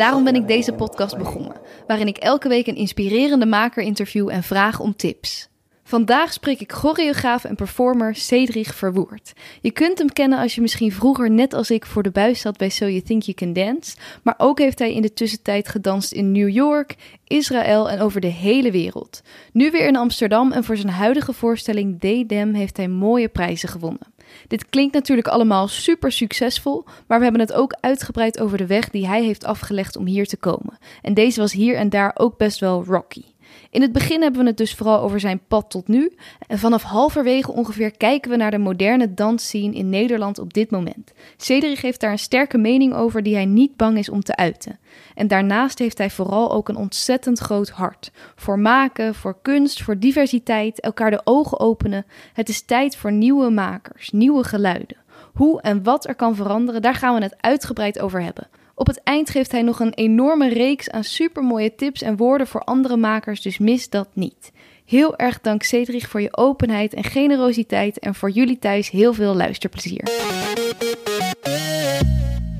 Daarom ben ik deze podcast begonnen, waarin ik elke week een inspirerende maker interview en vraag om tips. Vandaag spreek ik choreograaf en performer Cedric Verwoerd. Je kunt hem kennen als je misschien vroeger net als ik voor de buis zat bij So You Think You Can Dance, maar ook heeft hij in de tussentijd gedanst in New York, Israël en over de hele wereld. Nu weer in Amsterdam en voor zijn huidige voorstelling They Them heeft hij mooie prijzen gewonnen. Dit klinkt natuurlijk allemaal super succesvol, maar we hebben het ook uitgebreid over de weg die hij heeft afgelegd om hier te komen. En deze was hier en daar ook best wel rocky. In het begin hebben we het dus vooral over zijn pad tot nu. En vanaf halverwege ongeveer kijken we naar de moderne dansscene in Nederland op dit moment. Cedric heeft daar een sterke mening over die hij niet bang is om te uiten. En daarnaast heeft hij vooral ook een ontzettend groot hart. Voor maken, voor kunst, voor diversiteit, elkaar de ogen openen. Het is tijd voor nieuwe makers, nieuwe geluiden. Hoe en wat er kan veranderen, daar gaan we het uitgebreid over hebben. Op het eind geeft hij nog een enorme reeks aan supermooie tips en woorden voor andere makers, dus mis dat niet. Heel erg dank Cedric voor je openheid en generositeit en voor jullie thuis heel veel luisterplezier.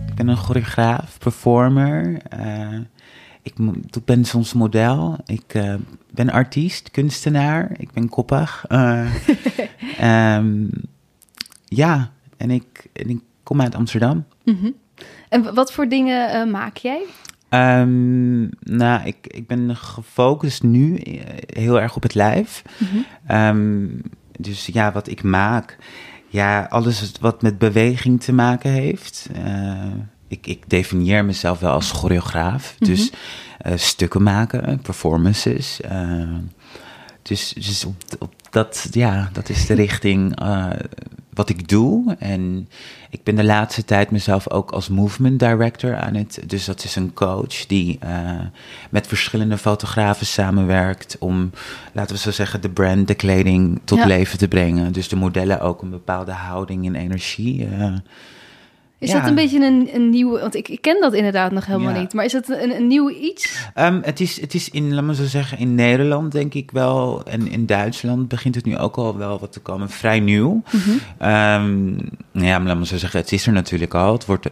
Ik ben een choreograaf, performer. Uh, ik ben soms model. Ik uh, ben artiest, kunstenaar. Ik ben koppig. Uh, um, ja, en ik, en ik kom uit Amsterdam. Mm -hmm. En wat voor dingen uh, maak jij? Um, nou, ik, ik ben gefocust nu heel erg op het lijf. Mm -hmm. um, dus ja, wat ik maak, ja, alles wat met beweging te maken heeft. Uh, ik, ik definieer mezelf wel als choreograaf. Mm -hmm. Dus uh, stukken maken, performances. dus dus op, op, dat, ja, dat is de richting wat ik doe. En ik ben de laatste tijd mezelf ook als movement director aan het. Dus dat is een coach die uh, met verschillende fotografen samenwerkt om, laten we zo zeggen, de brand, de kleding tot ja. leven te brengen. Dus de modellen ook een bepaalde houding en energie. Uh, is ja. dat een beetje een, een nieuwe, want ik, ik ken dat inderdaad nog helemaal ja. niet, maar is het een, een nieuw iets? Um, het, is, het is in, laat me zo zeggen, in Nederland denk ik wel, en in Duitsland begint het nu ook al wel wat te komen, vrij nieuw. Mm -hmm. um, ja, maar laat me zo zeggen, het is er natuurlijk al, het wordt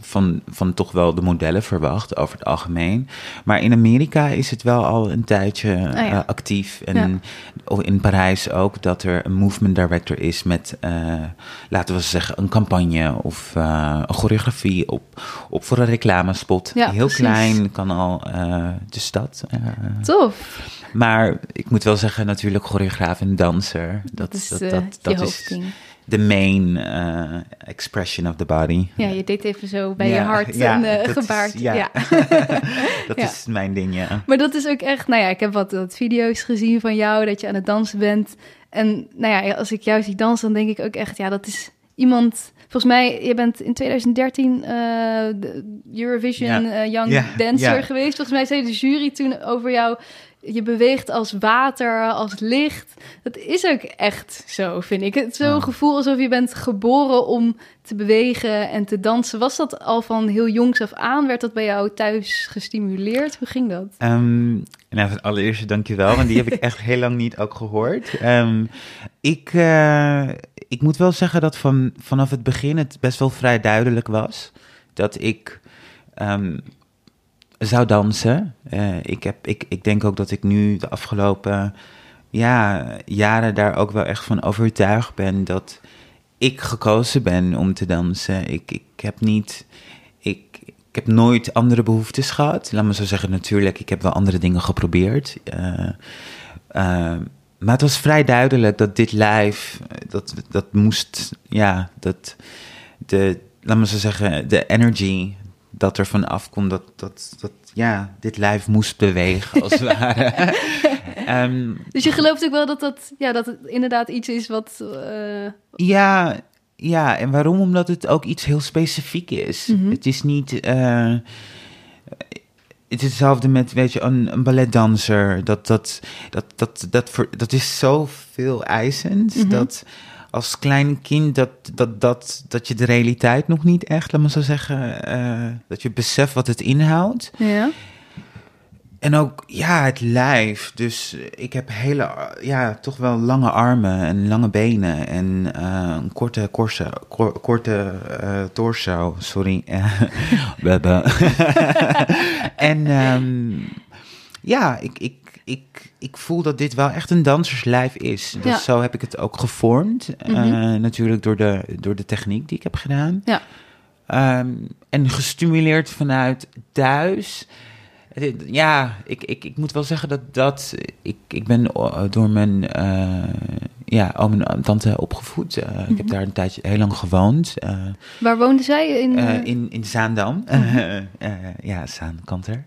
van, van toch wel de modellen verwacht over het algemeen. Maar in Amerika is het wel al een tijdje oh ja. uh, actief. En ja. in Parijs ook dat er een movement director is met, uh, laten we zeggen, een campagne of uh, een choreografie op, op voor een reclamespot. Ja, Heel precies. klein kan al de stad. Tof. Maar ik moet wel zeggen, natuurlijk choreograaf en danser. Dat, dat is, dat, dat, dat is de main uh, expression of the body. Ja, je deed even zo bij ja, je hart ja, een uh, gebaard. Is, ja, ja. dat is mijn ding, ja. Maar dat is ook echt, nou ja, ik heb wat, wat video's gezien van jou, dat je aan het dansen bent. En nou ja, als ik jou zie dansen, dan denk ik ook echt, ja, dat is iemand... Volgens mij, je bent in 2013 uh, de Eurovision Young Dancer geweest. Volgens mij zei de jury toen over jou je beweegt als water, als licht. Dat is ook echt zo, vind ik. Het is zo'n gevoel alsof je bent geboren om te bewegen en te dansen. Was dat al van heel jongs af aan? Werd dat bij jou thuis gestimuleerd? Hoe ging dat? Um, nou, allereerst dankjewel, want die heb ik echt heel lang niet ook gehoord. Um, ik, uh, ik moet wel zeggen dat van, vanaf het begin het best wel vrij duidelijk was dat ik... Um, zou dansen. Uh, ik, heb, ik, ik denk ook dat ik nu de afgelopen ja, jaren daar ook wel echt van overtuigd ben dat ik gekozen ben om te dansen. Ik, ik heb niet. Ik, ik heb nooit andere behoeftes gehad. Laat me zo zeggen, natuurlijk, ik heb wel andere dingen geprobeerd. Uh, uh, maar het was vrij duidelijk dat dit live, dat, dat moest, ja, dat de, laat me zo zeggen, de energy dat er van afkomt dat, dat, dat ja, dit lijf moest bewegen, als het ware. um, dus je gelooft ook wel dat, dat, ja, dat het inderdaad iets is wat... Uh... Ja, ja, en waarom? Omdat het ook iets heel specifiek is. Mm -hmm. Het is niet... Uh, het is hetzelfde met, weet je, een, een balletdanser. Dat, dat, dat, dat, dat, voor, dat is zoveel eisend. Mhm. Dat als klein kind, dat, dat, dat, dat je de realiteit nog niet echt, laat maar zo zeggen, eh, dat je beseft wat het inhoudt. Ja. En ook, ja, het lijf. Dus ik heb hele, ja, toch wel lange armen en lange benen en eh, een korte, korse, kor- korte eh, torso, sorry. En ehm, ja, ik, ik, ik, ik voel dat dit wel echt een danserslijf is. Dus Ja. zo heb ik het ook gevormd. eh, Mhm. natuurlijk door de, door de techniek die ik heb gedaan. Ja. Ehm, en gestimuleerd vanuit thuis. Het- Ja, ik, ik, ik moet wel zeggen dat dat. Ik, ik ben eh, door mijn. eh ja, oom en tante opgevoed. Eh, Ik heb Mhm. daar een tijdje heel lang gewoond. eh, Waar woonde zij? In, eh, eh, in, in Zaandam. Eh, eh, ja, Zaankanter.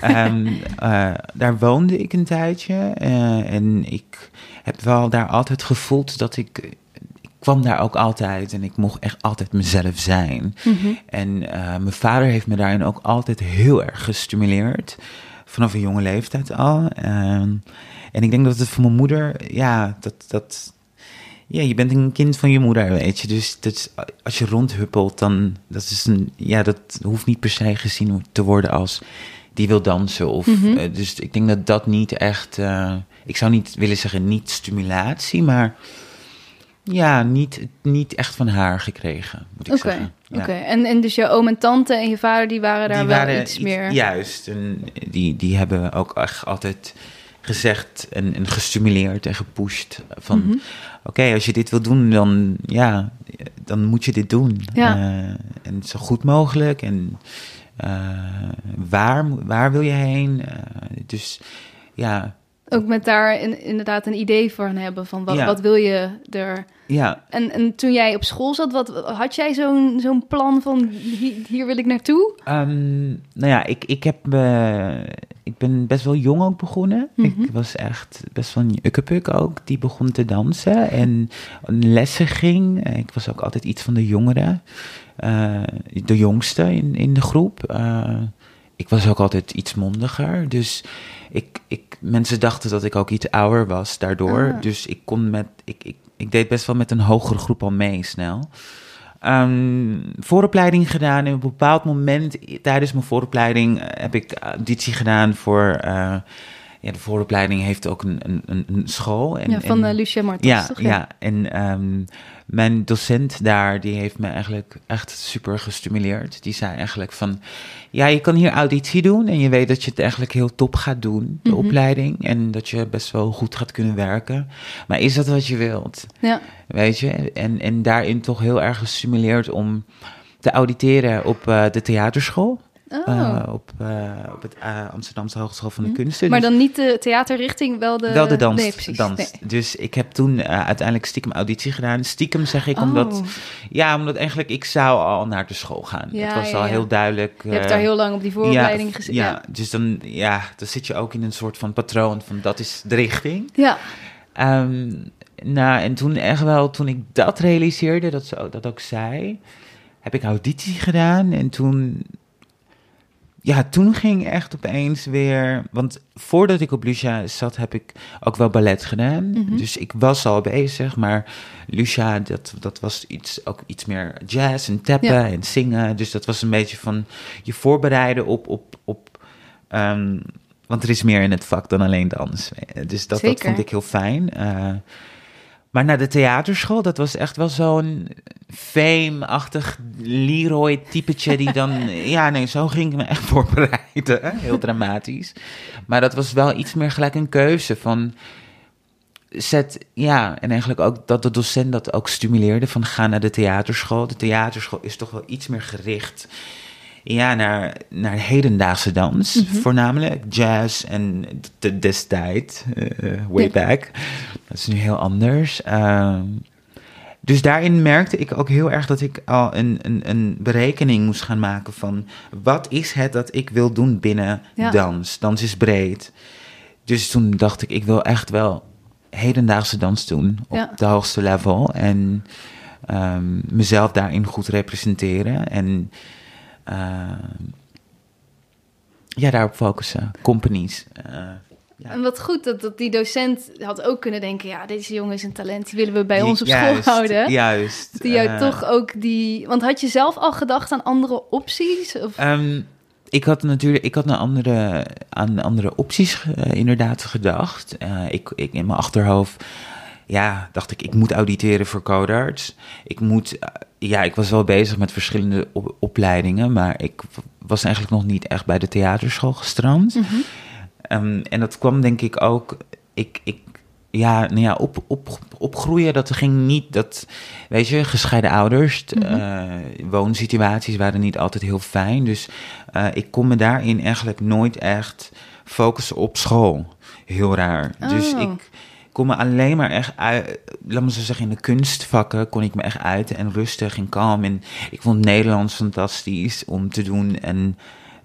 Ehm, eh, daar woonde ik een tijdje. eh, en ik heb wel daar altijd gevoeld dat ik... Kwam daar ook altijd en ik mocht echt altijd mezelf zijn. mhm. En eh, mijn vader heeft me daarin ook altijd heel erg gestimuleerd. Vanaf een jonge leeftijd al. Ehm, en ik denk dat het voor mijn moeder, ja, dat, dat, ja, je bent een kind van je moeder, weet je. Dus dat is- als je rondhuppelt, dan, dat is een, ja, dat hoeft niet per se gezien te worden als die wil dansen. Of, Mhm. eh, dus ik denk dat dat niet echt, eh, ik zou niet willen zeggen niet stimulatie, maar ja, niet, niet echt van haar gekregen, moet ik zeggen. Ja. oké. En, en dus je oom en tante en je vader, die waren daar Die wel waren iets meer... Juist, en die, die hebben ook echt altijd gezegd en, en gestimuleerd en gepusht van... Mhm. Oké, als je dit wil doen, dan, ja, dan moet je dit doen. Ja. Eh, en zo goed mogelijk. En eh, waar, waar wil je heen? Eh, dus ja, Ook met daar in- inderdaad een idee van hebben van wat, Ja. wat wil je er... ja, En, en toen jij op school zat, wat, had jij zo'n zo'n plan van hier, hier wil ik naartoe? Ehm, nou ja, ik, ik, heb, eh, ik ben best wel jong ook begonnen. Mhm. Ik was echt best wel een ukkepuk ook. Die begon te dansen en lessen ging. Ik was ook altijd iets van de jongeren. eh, de jongste in, in de groep. Eh, ik was ook altijd iets mondiger. Dus ik, ik, mensen dachten dat ik ook iets ouder was daardoor. Ah. Dus ik kon met... Ik, ik, ik deed best wel met een hogere groep al mee snel. Ehm, vooropleiding gedaan. En op een bepaald moment tijdens mijn vooropleiding eh, heb ik auditie gedaan voor. eh, ja, de vooropleiding heeft ook een, een, een- school. En, ja, van en- eh, Lucia Martens, ja, toch? ja, en ehm, mijn docent daar, die heeft me eigenlijk echt super gestimuleerd. Die zei eigenlijk van, ja, je kan hier auditie doen en je weet dat je het eigenlijk heel top gaat doen, de Mhm. opleiding. En dat je best wel goed gaat kunnen werken. Maar is dat wat je wilt? Ja. Weet je? En, en daarin toch heel erg gestimuleerd om te auditeren op eh, de theaterschool. Oh. eh, op, eh, op het eh, Amsterdamse Hogeschool van de Hm. Kunsten. maar Dus- dan niet de theaterrichting, wel de... wel de dans. Nee, precies. dans. Nee. Dus ik heb toen uiteindelijk stiekem auditie gedaan. Stiekem zeg ik, Oh. omdat, ja, omdat eigenlijk ik zou al naar de school gaan. Ja, het was ja, al ja. heel duidelijk. Je hebt daar heel lang op die vooropleiding ja, gezeten. Ja, dus dan, ja, dan zit je ook in een soort van patroon van dat is de richting. ja. Ehm, nou, en toen echt wel, toen ik dat realiseerde, dat ze dat ook zei, heb ik auditie gedaan. En toen, ja, toen ging echt opeens weer, want voordat ik op Lucia zat, heb ik ook wel ballet gedaan. Mhm. Dus ik was al bezig, maar Lucia, dat, dat was iets, ook iets meer jazz en tappen Ja. en zingen. Dus dat was een beetje van je voorbereiden op, op, op ehm, want er is meer in het vak dan alleen dans. Dus dat, dat vond ik heel fijn. Eh, maar naar de theaterschool, dat was echt wel zo'n fame-achtig Leroy-typetje die dan... ja, nee, zo ging ik me echt voorbereiden. Heel dramatisch. Maar dat was wel iets meer gelijk een keuze van... Zet, ja, en eigenlijk ook dat de docent dat ook stimuleerde van ga naar de theaterschool. De theaterschool is toch wel iets meer gericht ja, naar, naar hedendaagse dans, Mhm. voornamelijk jazz en de destijd, eh, way back. Dat is nu heel anders. Ehm, dus daarin merkte ik ook heel erg dat ik al een, een, een berekening moest gaan maken van wat is het dat ik wil doen binnen Ja. dans. Dans is breed. Dus toen dacht ik, ik wil echt wel hedendaagse dans doen op Ja. de hoogste level. En ehm, mezelf daarin goed representeren. En ja, daarop focussen. Companies. Uh, ja. En wat goed dat, dat die docent had ook kunnen denken: ja, deze jongen is een talent, die willen we bij ons op school houden. Juist. Die jou toch ook die. Want had je zelf al gedacht aan andere opties? Of? Ehm, ik had natuurlijk, ik had naar andere, aan andere opties inderdaad gedacht. ik, ik in mijn achterhoofd ja, dacht ik, ik moet auditeren voor codarts. Ik moet, eh, ja, ik was wel bezig met verschillende opleidingen, maar ik was eigenlijk nog niet echt bij de theaterschool gestrand. Mhm. Ehm, en dat kwam denk ik ook, ik, ik ja, nou ja, op, op, opgroeien, dat ging niet, dat, weet je, gescheiden ouders, mm woonsituaties waren niet altijd heel fijn. Dus uh, ik kon me daarin eigenlijk nooit echt focussen op school. Heel raar. Dus oh. ik, kon me alleen maar echt uit, laat me zo zeggen, in de kunstvakken kon ik me echt uit en rustig en kalm. En ik vond Nederlands fantastisch om te doen en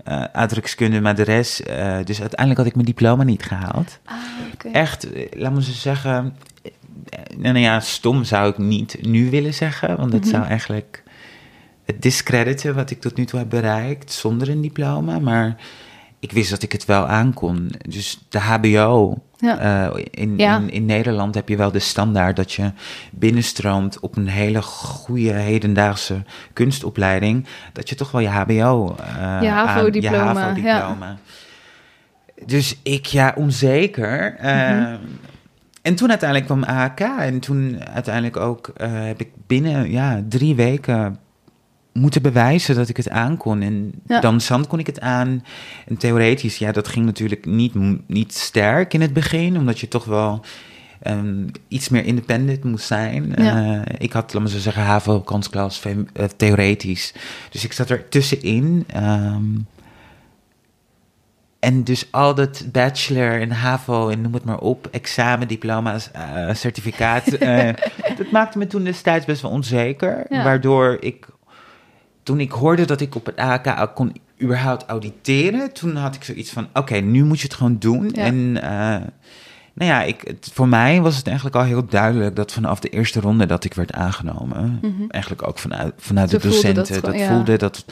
uh, uitdrukskunde, maar de rest, uh, dus uiteindelijk had ik mijn diploma niet gehaald. Ah, okay. Echt, eh, laat me zo zeggen, nou, nou ja, stom zou ik niet nu willen zeggen, want dat mhm. zou eigenlijk het discrediten wat ik tot nu toe heb bereikt zonder een diploma, maar ik wist dat ik het wel aankon. Dus de HBO. Ja. Uh, in, in, in, Nederland heb je wel de standaard dat je binnenstroomt op een hele goede hedendaagse kunstopleiding. Dat je toch wel je HBO. Uh, je HAVO-diploma. Ja. Dus ik, ja, onzeker. Uh, En toen uiteindelijk kwam AHK. En toen uiteindelijk ook heb ik binnen ja, drie weken moeten bewijzen dat ik het aankon. En dan zand kon ik het aan. En theoretisch, ja, dat ging natuurlijk niet, niet sterk in het begin, omdat je toch wel um, iets meer independent moest zijn. Uh, ik had, laten we zo zeggen, HAVO, kansklas, uh, theoretisch. Dus ik zat er tussenin. Um, en dus al dat bachelor en HAVO en noem het maar op, examen, diploma's, uh, certificaat. dat maakte me toen destijds best wel onzeker. Waardoor ik toen ik hoorde dat ik op het AK kon überhaupt auditeren, toen had ik zoiets van: oké, nu moet je het gewoon doen. En uh, nou ja, ik, het, voor mij was het eigenlijk al heel duidelijk dat vanaf de eerste ronde dat ik werd aangenomen, mhm. eigenlijk ook vanuit, vanuit de docenten, dat, voelde dat.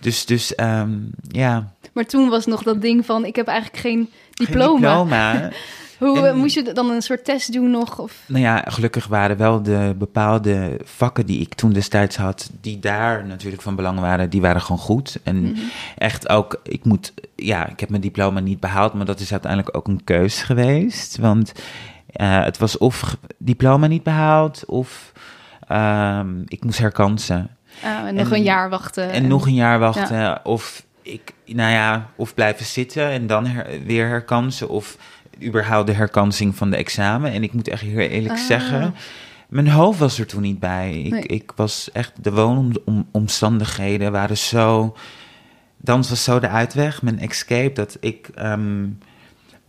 Dus, dus um, ja. Maar toen was nog dat ding van: ik heb eigenlijk geen diploma. Geen diploma. Hoe eh, moest je dan een soort test doen nog? Of? Nou ja, gelukkig waren wel de bepaalde vakken die ik toen destijds had, die daar natuurlijk van belang waren, die waren gewoon goed. En mhm. echt ook, ik moet, ja, ik heb mijn diploma niet behaald, maar dat is uiteindelijk ook een keus geweest. Want uh, het was of diploma niet behaald, of um, ik moest herkansen. Oh, en nog een jaar wachten. En, nog een jaar wachten. Of ik, nou ja, of blijven zitten en dan her, weer herkansen. Of überhaupt de herkansing van de examen. En ik moet echt heel eerlijk ah. zeggen, mijn hoofd was er toen niet bij. Ik, ik was echt, de woonomstandigheden waren zo, dans was zo de uitweg, mijn escape, dat ik, um,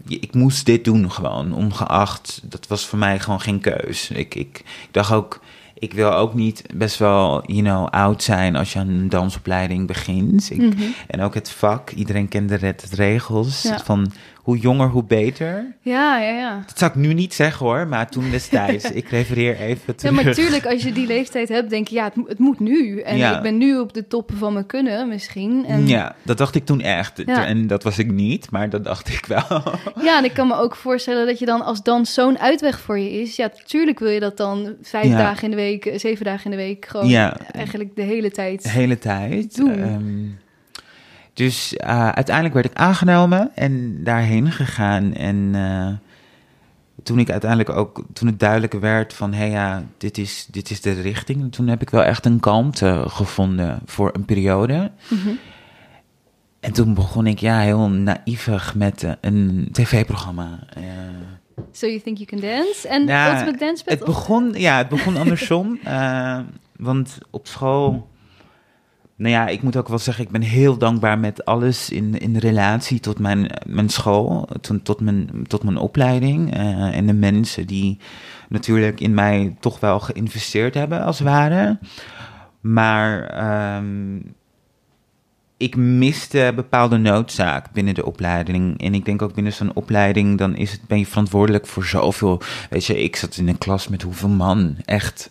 ik moest dit doen gewoon, ongeacht. Dat was voor mij gewoon geen keus. Ik, ik, ik dacht ook, ik wil ook niet best wel, you know, oud zijn als je aan een dansopleiding begint. Ik, mhm. En ook het vak, iedereen kende het regels van hoe jonger, hoe beter. Ja, ja, ja. Dat zou ik nu niet zeggen hoor, maar toen destijds. ik refereer even terug. Ja, maar natuurlijk, als je die leeftijd hebt, denk je, ja, het, het moet nu. En ik ben nu op de toppen van mijn kunnen misschien. En... Ja, dat dacht ik toen echt. En dat was ik niet, maar dat dacht ik wel. ja, en ik kan me ook voorstellen dat je dan als dans zo'n uitweg voor je is. Ja, natuurlijk wil je dat dan vijf dagen in de week, zeven dagen in de week, gewoon ja. eigenlijk de hele tijd De hele tijd. Doen. Um, dus uh, uiteindelijk werd ik aangenomen en daarheen gegaan. En uh, toen ik uiteindelijk ook, toen het duidelijker werd van, hé hey, ja, dit is, dit is de richting. Toen heb ik wel echt een kalmte gevonden voor een periode. Mm -hmm. En toen begon ik ja, heel naïvig met uh, een tv-programma. So you think you can dance? En nou, Ultimate Dance Het begon, ja, het begon andersom. want op school nou ja, ik moet ook wel zeggen, ik ben heel dankbaar met alles in, in relatie tot mijn, mijn school, tot, mijn, tot mijn opleiding. Uh, en de mensen die natuurlijk in mij toch wel geïnvesteerd hebben, als het ware. Maar um, ik miste bepaalde noodzaak binnen de opleiding. En ik denk ook binnen zo'n opleiding, dan is het, ben je verantwoordelijk voor zoveel. Weet je, ik zat in een klas met hoeveel man, echt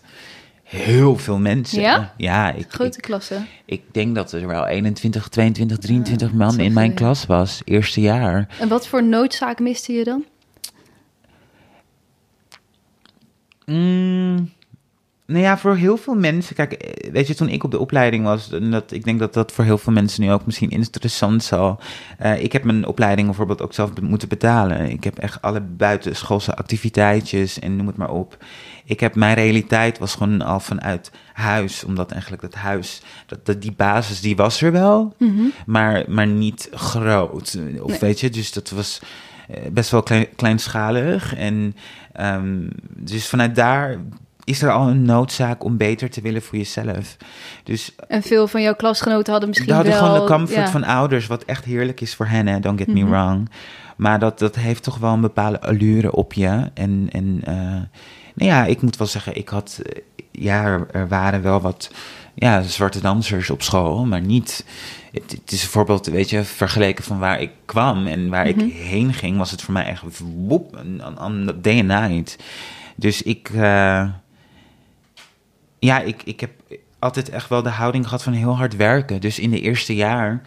heel veel mensen. Ja? Ja, ik, Grote ik, klasse. ik denk dat er wel 21, 22, 23 man in mijn ja. klas was, eerste jaar. En wat voor noodzaak miste je dan? Mm, nou ja, voor heel veel mensen. Kijk, eh, weet je, toen ik op de opleiding was, dat, ik denk dat dat voor heel veel mensen nu ook misschien interessant zal. Eh, ik heb mijn opleiding bijvoorbeeld ook zelf moeten betalen. Ik heb echt alle buitenschoolse activiteitjes en noem het maar op. Ik heb mijn realiteit was gewoon al vanuit huis, omdat eigenlijk dat huis, dat, dat die basis die was er wel, maar, maar niet groot. Of Nee. weet je, dus dat was eh, best wel klein, kleinschalig. En ehm, dus vanuit daar is er al een noodzaak om beter te willen voor jezelf. Dus En veel van jouw klasgenoten hadden misschien hadden wel... gewoon de comfort ja. van ouders, wat echt heerlijk is voor hen, hè, don't get me Mhm. wrong. Maar dat, dat heeft toch wel een bepaalde allure op je. En, en eh, nou ja, ik moet wel zeggen, ik had, eh, ja, er, waren wel wat ja, zwarte dansers op school, maar niet. Het, het is bijvoorbeeld, weet je, vergeleken van waar ik kwam en waar Mhm. ik heen ging, was het voor mij echt woep, een, and night. Dus ik, eh, ja, ik, ik heb altijd echt wel de houding gehad van heel hard werken. Dus in de eerste jaar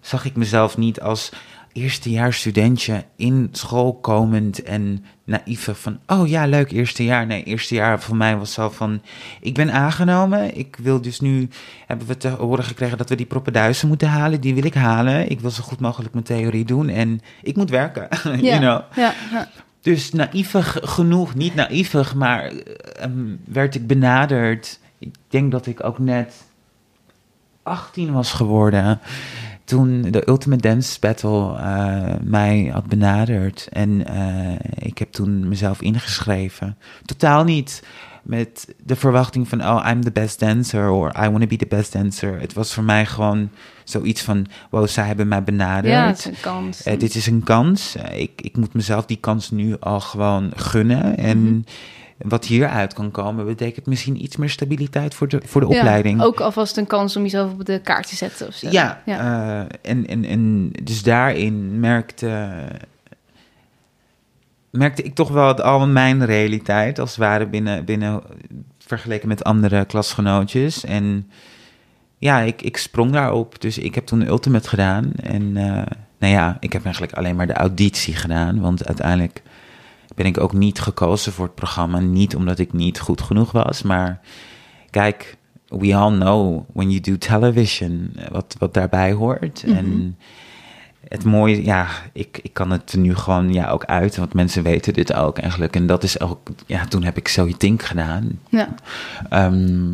zag ik mezelf niet als eerstejaars studentje in school komend en naïef van, oh ja, leuk eerste jaar. Nee, eerste jaar voor mij was zo van, ik ben aangenomen. Ik wil dus nu, hebben we te horen gekregen dat we die proppenduizen moeten halen. Die wil ik halen. Ik wil zo goed mogelijk mijn theorie doen en ik moet werken. Ja, you know? ja, ja. Dus naïvig genoeg, niet naïvig, maar eh, ehm, werd ik benaderd. Ik denk dat ik ook net 18 was geworden. Toen de Ultimate Dance Battle eh, mij had benaderd. En eh, ik heb toen mezelf ingeschreven. Totaal niet met de verwachting van... oh, I'm the best dancer. Or I want to be the best dancer. Het was voor mij gewoon zoiets van... wow, zij hebben mij benaderd. ja, het is een kans. Eh, dit is een kans. Eh, ik, ik moet mezelf die kans nu al gewoon gunnen. En Mhm. wat hieruit kan komen, betekent misschien iets meer stabiliteit voor de, voor de Ja, opleiding. ook alvast een kans om jezelf op de kaart te zetten of zo. Ja, ja. eh, en, en, en dus daarin merkte, merkte ik toch wel het, al mijn realiteit, als het ware, binnen, binnen vergeleken met andere klasgenootjes. En ja, ik, ik sprong daarop. Dus ik heb toen Ultimate gedaan. En eh, nou ja, ik heb eigenlijk alleen maar de auditie gedaan. Want uiteindelijk ben ik ook niet gekozen voor het programma. Niet omdat ik niet goed genoeg was, maar kijk, we all know when you do television eh, wat, wat daarbij hoort. Mhm. En het mooie, ja, ik, ik kan het nu gewoon ja, ook uit, want mensen weten dit ook eigenlijk. En dat is ook, ja, toen heb ik So You Think gedaan. ja. Ehm,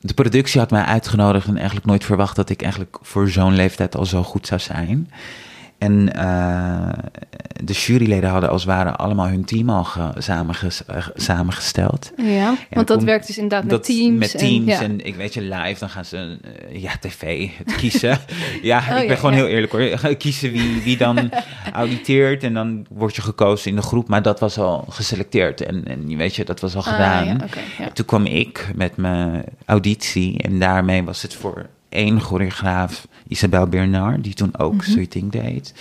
de productie had mij uitgenodigd en eigenlijk nooit verwacht dat ik eigenlijk voor zo'n leeftijd al zo goed zou zijn. En eh, de juryleden hadden als het ware allemaal hun team al ge- samenges- eh, samengesteld. Ja, want dat werkt dus inderdaad met teams. Met teams en, ik weet je, live, dan gaan ze, eh, ja, tv, het kiezen. ja, ik ben Oh, ja, gewoon ja. heel eerlijk hoor. Kiezen wie, wie dan auditeert en dan word je gekozen in de groep. Maar dat was al geselecteerd en, en je weet je, dat was al Ah, gedaan. Toen kwam ik met mijn auditie en daarmee was het voor één choreograaf, Isabel Bernard, die toen ook mm deed.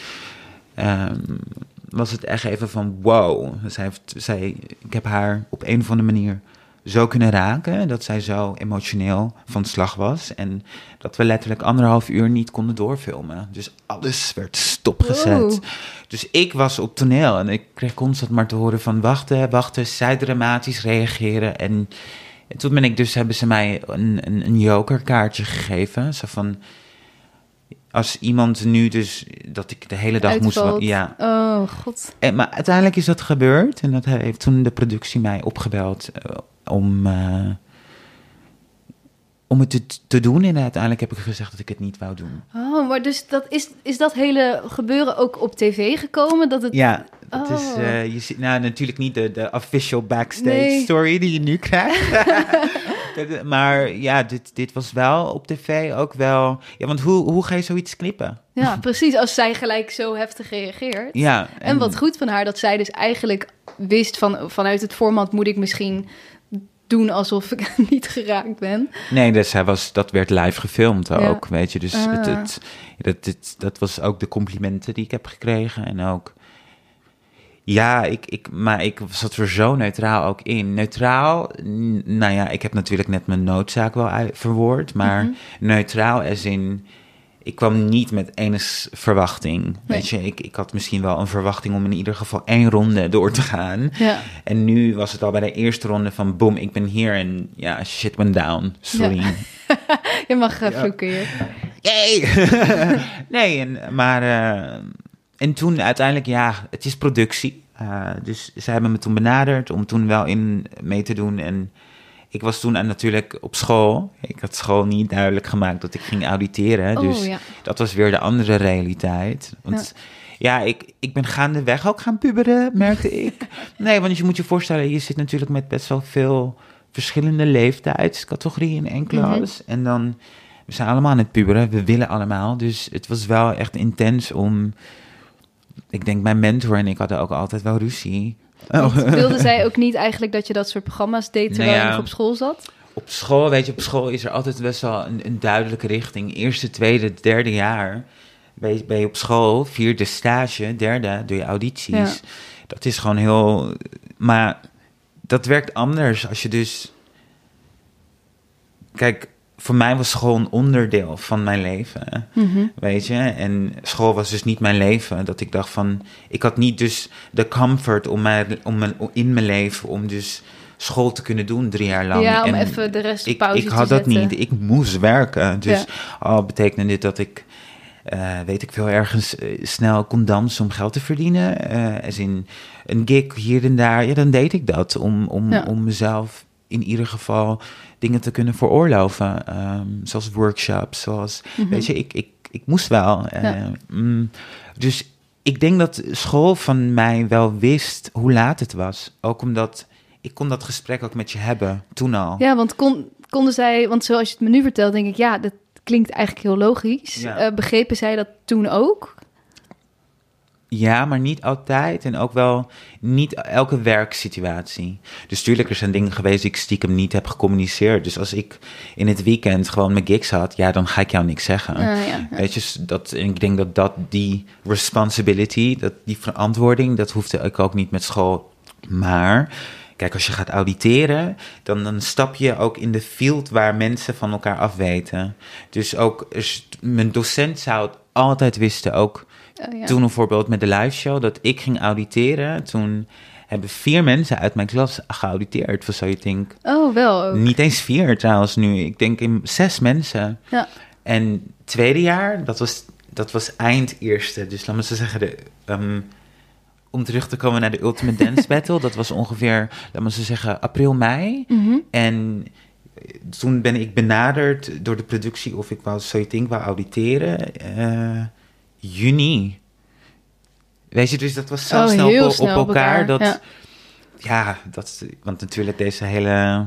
Ehm, was het echt even van wow. Zij heeft, zij, ik heb haar op een of andere manier zo kunnen raken dat zij zo emotioneel van slag was. En dat we letterlijk anderhalf uur niet konden doorfilmen. Dus alles werd stopgezet. Wow. Dus ik was op toneel en ik kreeg constant maar te horen van wachten, wachten, zij dramatisch reageren. En, en toen ben ik dus, hebben ze mij een, een, een jokerkaartje gegeven. Zo van, als iemand nu dus, dat ik de hele dag moest... Ja, Oh, god. en, maar uiteindelijk is dat gebeurd. En dat heeft toen de productie mij opgebeld eh, om, eh, om het te, te doen. En uiteindelijk heb ik gezegd dat ik het niet wou doen. Oh, maar dus dat is, is dat hele gebeuren ook op tv gekomen? Dat het... Ja, dat is, Oh. eh, je ziet, nou natuurlijk niet de, de official backstage Nee. story die je nu krijgt. Maar ja, dit, dit was wel op tv ook wel... Ja, want hoe, hoe ga je zoiets knippen? Ja, precies. Als zij gelijk zo heftig reageert. Ja, En wat goed van haar dat zij dus eigenlijk wist van vanuit het format moet ik misschien doen alsof ik niet geraakt ben. Nee, dus hij was, dat werd live gefilmd Ja. ook, weet je. Dus het, Ah. het, dat, het, dat was ook de complimenten die ik heb gekregen. En ook, Ja, ik, ik, maar ik zat er zo neutraal ook in. Neutraal, nou ja, ik heb natuurlijk net mijn noodzaak wel verwoord, maar Mhm. neutraal als in, ik kwam niet met enig verwachting. Nee. Weet je, ik, ik had misschien wel een verwachting om in ieder geval één ronde door te gaan. Ja. En nu was het al bij de eerste ronde van boom, ik ben hier en ja, shit went down. Sorry. Je mag uh, Ja. vloeken hier. Yay! nee, en, maar... eh, en toen uiteindelijk, ja, het is productie. Eh, dus ze hebben me toen benaderd om toen wel in mee te doen. En ik was toen aan- natuurlijk op school. Ik had school niet duidelijk gemaakt dat ik ging auditeren. Oh dus ja. dat was weer de andere realiteit. Want ja, ik, ik ben gaandeweg ook gaan puberen, merkte ik. Nee, want je moet je voorstellen, je zit natuurlijk met best wel veel verschillende leeftijdscategorieën in één klas. En dan, we zijn allemaal aan het puberen, we willen allemaal. Dus het was wel echt intens om... Ik denk, mijn mentor en ik hadden ook altijd wel ruzie. Want wilde zij ook niet eigenlijk dat je dat soort programma's deed terwijl Nou je ja. op school zat? Op school, weet je, op school is er altijd best wel een, een duidelijke richting. Eerste, tweede, derde jaar ben je, ben je op school. Vierde stage, derde doe je audities. Ja. Dat is gewoon heel... Maar dat werkt anders als je dus... Kijk, voor mij was school een onderdeel van mijn leven. Mhm. Weet je, en school was dus niet mijn leven. Dat ik dacht van, ik had niet dus de comfort om, mijn, om mijn, in mijn leven om dus school te kunnen doen drie jaar lang. Ja, om En even de rest ik, pauze ik te had dat zetten. niet. Ik moest werken. Dus Ja. al betekende dit dat ik, eh, weet ik veel, ergens eh, snel kon dansen om geld te verdienen. eh als in een gig hier en daar. Ja, dan deed ik dat om, om, Ja. om mezelf in ieder geval dingen te kunnen veroorloven. Ehm, zoals workshops, zoals, Mhm. weet je, ik, ik, ik moest wel. eh, Ja. mm, dus ik denk dat school van mij wel wist hoe laat het was. Ook omdat ik kon dat gesprek ook met je hebben, toen al. Ja, want kon, konden zij, want zoals je het me nu vertelt, denk ik, ja, dat klinkt eigenlijk heel logisch. Ja. Eh, begrepen zij dat toen ook? Ja, maar niet altijd. En ook wel niet elke werksituatie. Dus tuurlijk, er zijn dingen geweest die ik stiekem niet heb gecommuniceerd. Dus als ik in het weekend gewoon mijn gigs had, ja, dan ga ik jou niks zeggen. Ja. Weet je, dat, en ik denk dat, dat die responsibility, dat die verantwoording, dat hoefde ik ook niet met school. Maar, kijk, als je gaat auditeren, dan, dan stap je ook in de field waar mensen van elkaar afweten. Dus ook, mijn docent zou het altijd wisten, ook Oh, ja. toen bijvoorbeeld met de live show, dat ik ging auditeren, toen hebben vier mensen uit mijn klas geauditeerd You Think. Oh, wel ook. Niet eens vier trouwens nu, ik denk in zes mensen. Ja. En tweede jaar, dat was, dat was eind eerste. Dus laat me zo zeggen, de, ehm, om terug te komen naar de Ultimate Dance Battle, dat was ongeveer, laat me zo zeggen, april, mei. Mhm. En eh, toen ben ik benaderd door de productie of ik wou So You Think wou auditeren. eh, juni. Weet je, dus dat was zo Oh, snel, op, snel op elkaar. Dat, ja. ja, dat, want natuurlijk deze hele...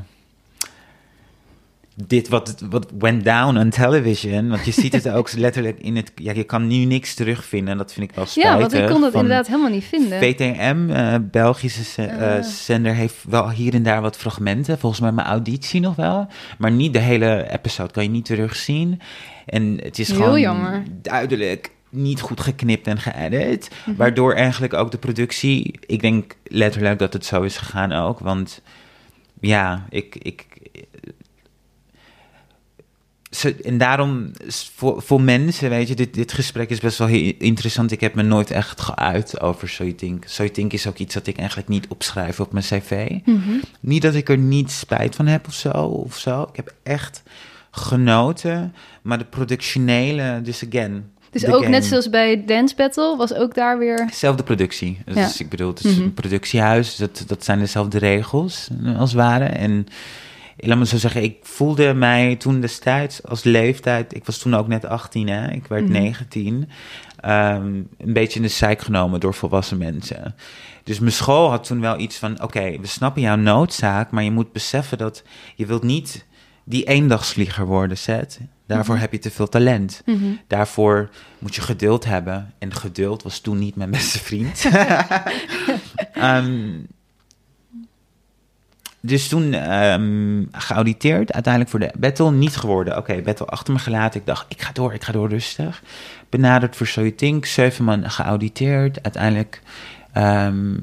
Dit wat, wat went down on television. Want je ziet het ook letterlijk in het... Ja, je kan nu niks terugvinden. En dat vind ik wel spijtig. ja, want ik kon dat inderdaad helemaal niet vinden. VTM, eh, Belgische eh, Ah. zender, heeft wel hier en daar wat fragmenten. Volgens mij mijn auditie nog wel. Maar niet de hele episode. Kan je niet terugzien. En het is Heel gewoon jammer. duidelijk niet goed geknipt en geëdit. Mhm. Waardoor eigenlijk ook de productie... Ik denk letterlijk dat het zo is gegaan ook. Want ja, ik... ik ze, en daarom, voor, voor mensen, weet je, dit, dit gesprek is best wel heel interessant. Ik heb me nooit echt geuit over So You Think. So You Think is ook iets dat ik eigenlijk niet opschrijf op mijn cv. Mhm. Niet dat ik er niet spijt van heb of zo, of zo. Ik heb echt genoten. Maar de productionele, dus again... Dus ook game. net zoals bij Dance Battle was ook daar weer... Zelfde productie. Dus Ja. ik bedoel, het is Mhm. een productiehuis. Dat, dat zijn dezelfde regels, eh, als het ware. En laat me zo zeggen, ik voelde mij toen destijds als leeftijd... Ik was toen ook net 18, hè. Ik werd Mhm. 19. ehm, een beetje in de zeik genomen door volwassen mensen. Dus mijn school had toen wel iets van... Oké, we snappen jouw noodzaak, maar je moet beseffen dat... Je wilt niet die eendagsvlieger worden, Zet. Daarvoor Mhm. heb je te veel talent. Mhm. Daarvoor moet je geduld hebben. En geduld was toen niet mijn beste vriend. Ehm, dus toen ehm, geauditeerd, uiteindelijk voor de battle niet geworden. Oké, battle achter me gelaten. Ik dacht, ik ga door, ik ga door rustig. Benaderd voor So You Think, zeven man geauditeerd. Uiteindelijk ehm,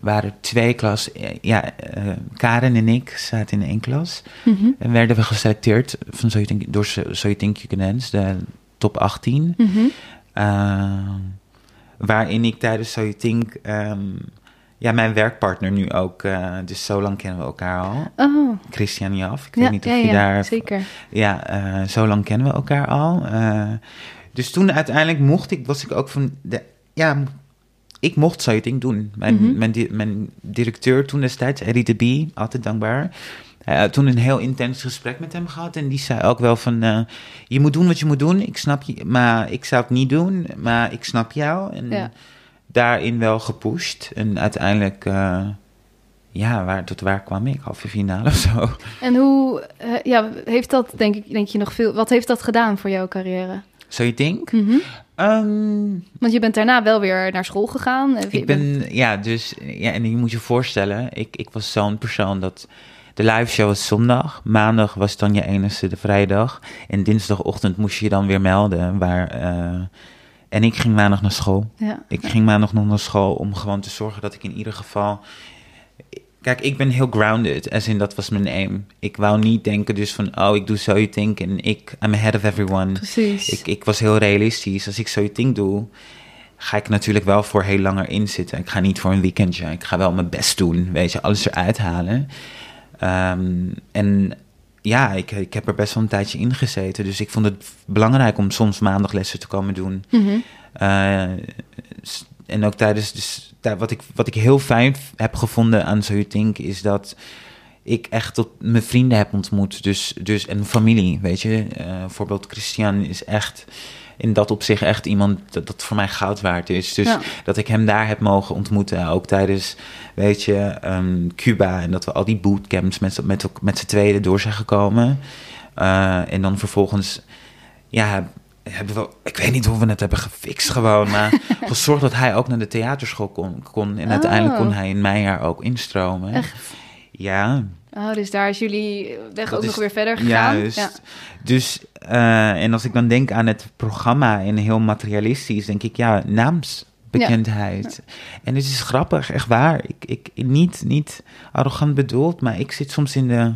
waren twee klas. Ja, eh, Karen en ik zaten in één klas. Mhm. En werden we geselecteerd van So You Think, door So You Think You Can Dance, de top 18. Mhm. Ehm, waarin ik tijdens So You Think... ehm, ja, mijn werkpartner nu ook. eh, dus zo lang kennen we elkaar al. Oh, Christian Jaf. Ik ja, weet niet of ja, je ja, daar... zeker. Ja, eh, zo lang kennen we elkaar al. Dus toen uiteindelijk mocht ik, was ik ook van... De, ja, ik mocht Think doen. Mijn, Mhm. mijn, di- mijn directeur toen destijds, Eddie de Bie, altijd dankbaar... Toen een heel intens gesprek met hem gehad. En die zei ook wel van... eh, je moet doen wat je moet doen. Ik snap je, maar ik zou het niet doen. Maar ik snap jou. En Ja. daarin wel gepusht. En uiteindelijk... eh, ja, waar, tot waar kwam ik? Halve finale of zo. En hoe, eh, ja, heeft dat, denk ik, denk je nog veel, wat heeft dat gedaan voor jouw carrière? So think? Mhm. Ehm, Want je bent daarna wel weer naar school gegaan. Ik ben, ja, dus, ja, en je moet je voorstellen, ik, ik was zo'n persoon dat de live show was zondag, maandag was dan je enige de vrijdag en dinsdagochtend moest je je dan weer melden waar, eh, en ik ging maandag naar school. Ja. Ik ging maandag nog naar school om gewoon te zorgen dat ik in ieder geval. Kijk, ik ben heel grounded, as in dat was mijn aim. Ik wou niet denken dus van, oh, ik doe So You Think en ik, I'm ahead of everyone. Precies. Ik, ik was heel realistisch. Als ik So You Think doe, ga ik natuurlijk wel voor heel langer inzitten. Ik ga niet voor een weekendje. Ik ga wel mijn best doen, weet je, alles eruit halen. Ehm, en ja, ik, ik heb er best wel een tijdje in gezeten. Dus ik vond het belangrijk om soms maandaglessen te komen doen. Mhm. Eh, en ook tijdens, dus, wat, ik, wat ik heel fijn heb gevonden aan So You Think is dat ik echt tot mijn vrienden heb ontmoet. Dus, dus en familie, weet je. Eh, bijvoorbeeld Christian is echt in dat opzicht echt iemand dat, dat voor mij goud waard is. Dus Ja. dat ik hem daar heb mogen ontmoeten, ook tijdens, weet je, ehm, Cuba. En dat we al die bootcamps met, z'n- met, met z'n tweeën door zijn gekomen. Eh, en dan vervolgens, ja, hebben we, ik weet niet hoe we het hebben gefixt gewoon, maar gezorgd dat hij ook naar de theaterschool kon. kon en Oh. uiteindelijk kon hij in mijn jaar ook instromen. Echt? Ja, Oh, dus daar is jullie weg Dat ook is- nog weer verder gegaan. juist. Ja. Dus, eh, en als ik dan denk aan het programma en heel materialistisch, denk ik, ja, naamsbekendheid. En het is grappig, echt waar. Ik, ik, niet, niet arrogant bedoeld, maar ik zit soms in de,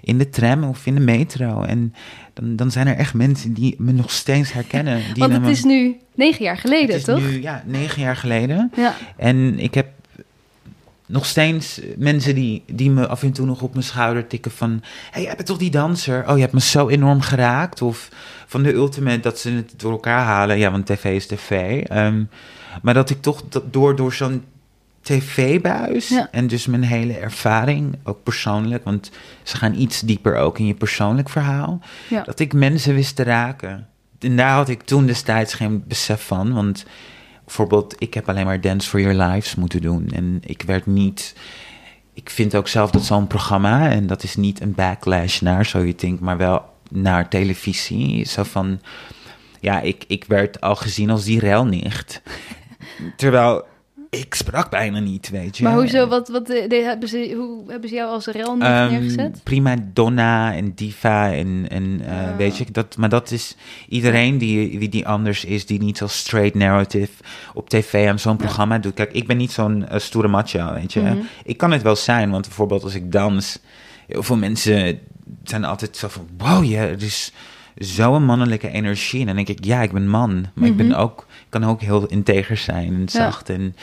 in de tram of in de metro. En dan, dan zijn er echt mensen die me nog steeds herkennen. Die Want het me- is nu negen jaar geleden, het is toch? nu, ja, negen jaar geleden. Ja. En ik heb nog steeds mensen die, die me af en toe nog op mijn schouder tikken van... hey, jij bent toch die danser? Oh, je hebt me zo enorm geraakt. Of van de ultimate dat ze het door elkaar halen. Ja, want tv is tv. Ehm, maar dat ik toch dat door, door zo'n tv-buis... Ja. en dus mijn hele ervaring, ook persoonlijk... want ze gaan iets dieper ook in je persoonlijk verhaal... Ja. dat ik mensen wist te raken. En daar had ik toen destijds geen besef van, want bijvoorbeeld, ik heb alleen maar Dance for Your Lives moeten doen. En ik werd niet. Ik vind ook zelf dat zo'n programma, en dat is niet een backlash naar, zo je denkt, maar wel naar televisie. Zo van. Ja, ik, ik werd al gezien als die relnicht. Terwijl ik sprak bijna niet, weet je. Maar hoezo, wat, wat de, hebben ze, hoe hebben ze jou als rel Ehm, neergezet? prima donna en diva en, en eh, Ah. weet je, dat, maar dat is iedereen die, die, die anders is, die niet zo straight narrative op tv aan zo'n programma doet. Kijk, ik ben niet zo'n eh, stoere macho, weet je. Mhm. Ik kan het wel zijn, want bijvoorbeeld als ik dans, heel veel mensen zijn altijd zo van, wow, ja, er is zo'n mannelijke energie. En dan denk ik, ja, ik ben man, maar ik ben Mhm. ook, ik kan ook heel integer zijn en zacht. En,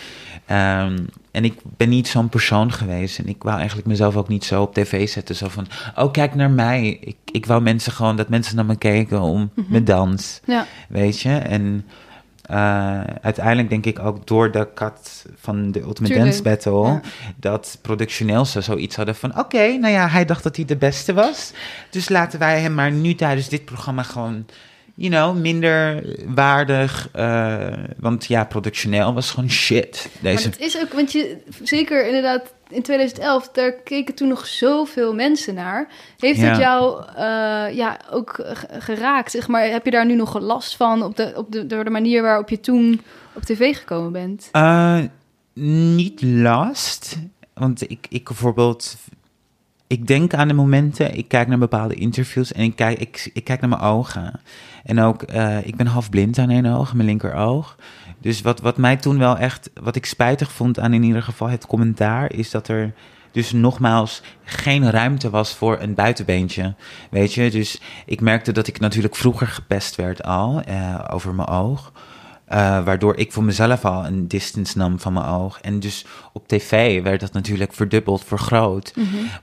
ehm, en ik ben niet zo'n persoon geweest. En ik wou eigenlijk mezelf ook niet zo op tv zetten. Zo van, oh, kijk naar mij. Ik, ik wou mensen gewoon, dat mensen naar me keken om Mhm. mijn dans. Ja. Weet je? En eh, uiteindelijk denk ik ook door de kat van de Ultimate Tuurlijk, Dance Battle... ja. dat productioneel ze zoiets hadden van... oké, nou ja, hij dacht dat hij de beste was. Dus laten wij hem maar nu tijdens dit programma gewoon... You know, minder waardig. eh, want ja, productioneel was gewoon shit. Maar Deze het is ook, want je, zeker inderdaad in 2011, daar keken toen nog zoveel mensen naar. Heeft Ja. het jou eh, ja, ook geraakt? Zeg maar, heb je daar nu nog last van op de, op de, door de manier waarop je toen op tv gekomen bent? Eh, niet last. Want ik, ik bijvoorbeeld. Ik denk aan de momenten. Ik kijk naar bepaalde interviews. En ik kijk, ik, kijk naar mijn ogen. En ook. eh, ik ben half blind aan één oog, mijn linkeroog. Dus wat, wat mij toen wel echt, wat ik spijtig vond aan in ieder geval het commentaar, is dat er dus nogmaals geen ruimte was voor een buitenbeentje. Weet je, dus ik merkte dat ik natuurlijk vroeger gepest werd al eh, over mijn oog. Eh, waardoor ik voor mezelf al een distance nam van mijn oog. En dus op tv werd dat natuurlijk verdubbeld, vergroot.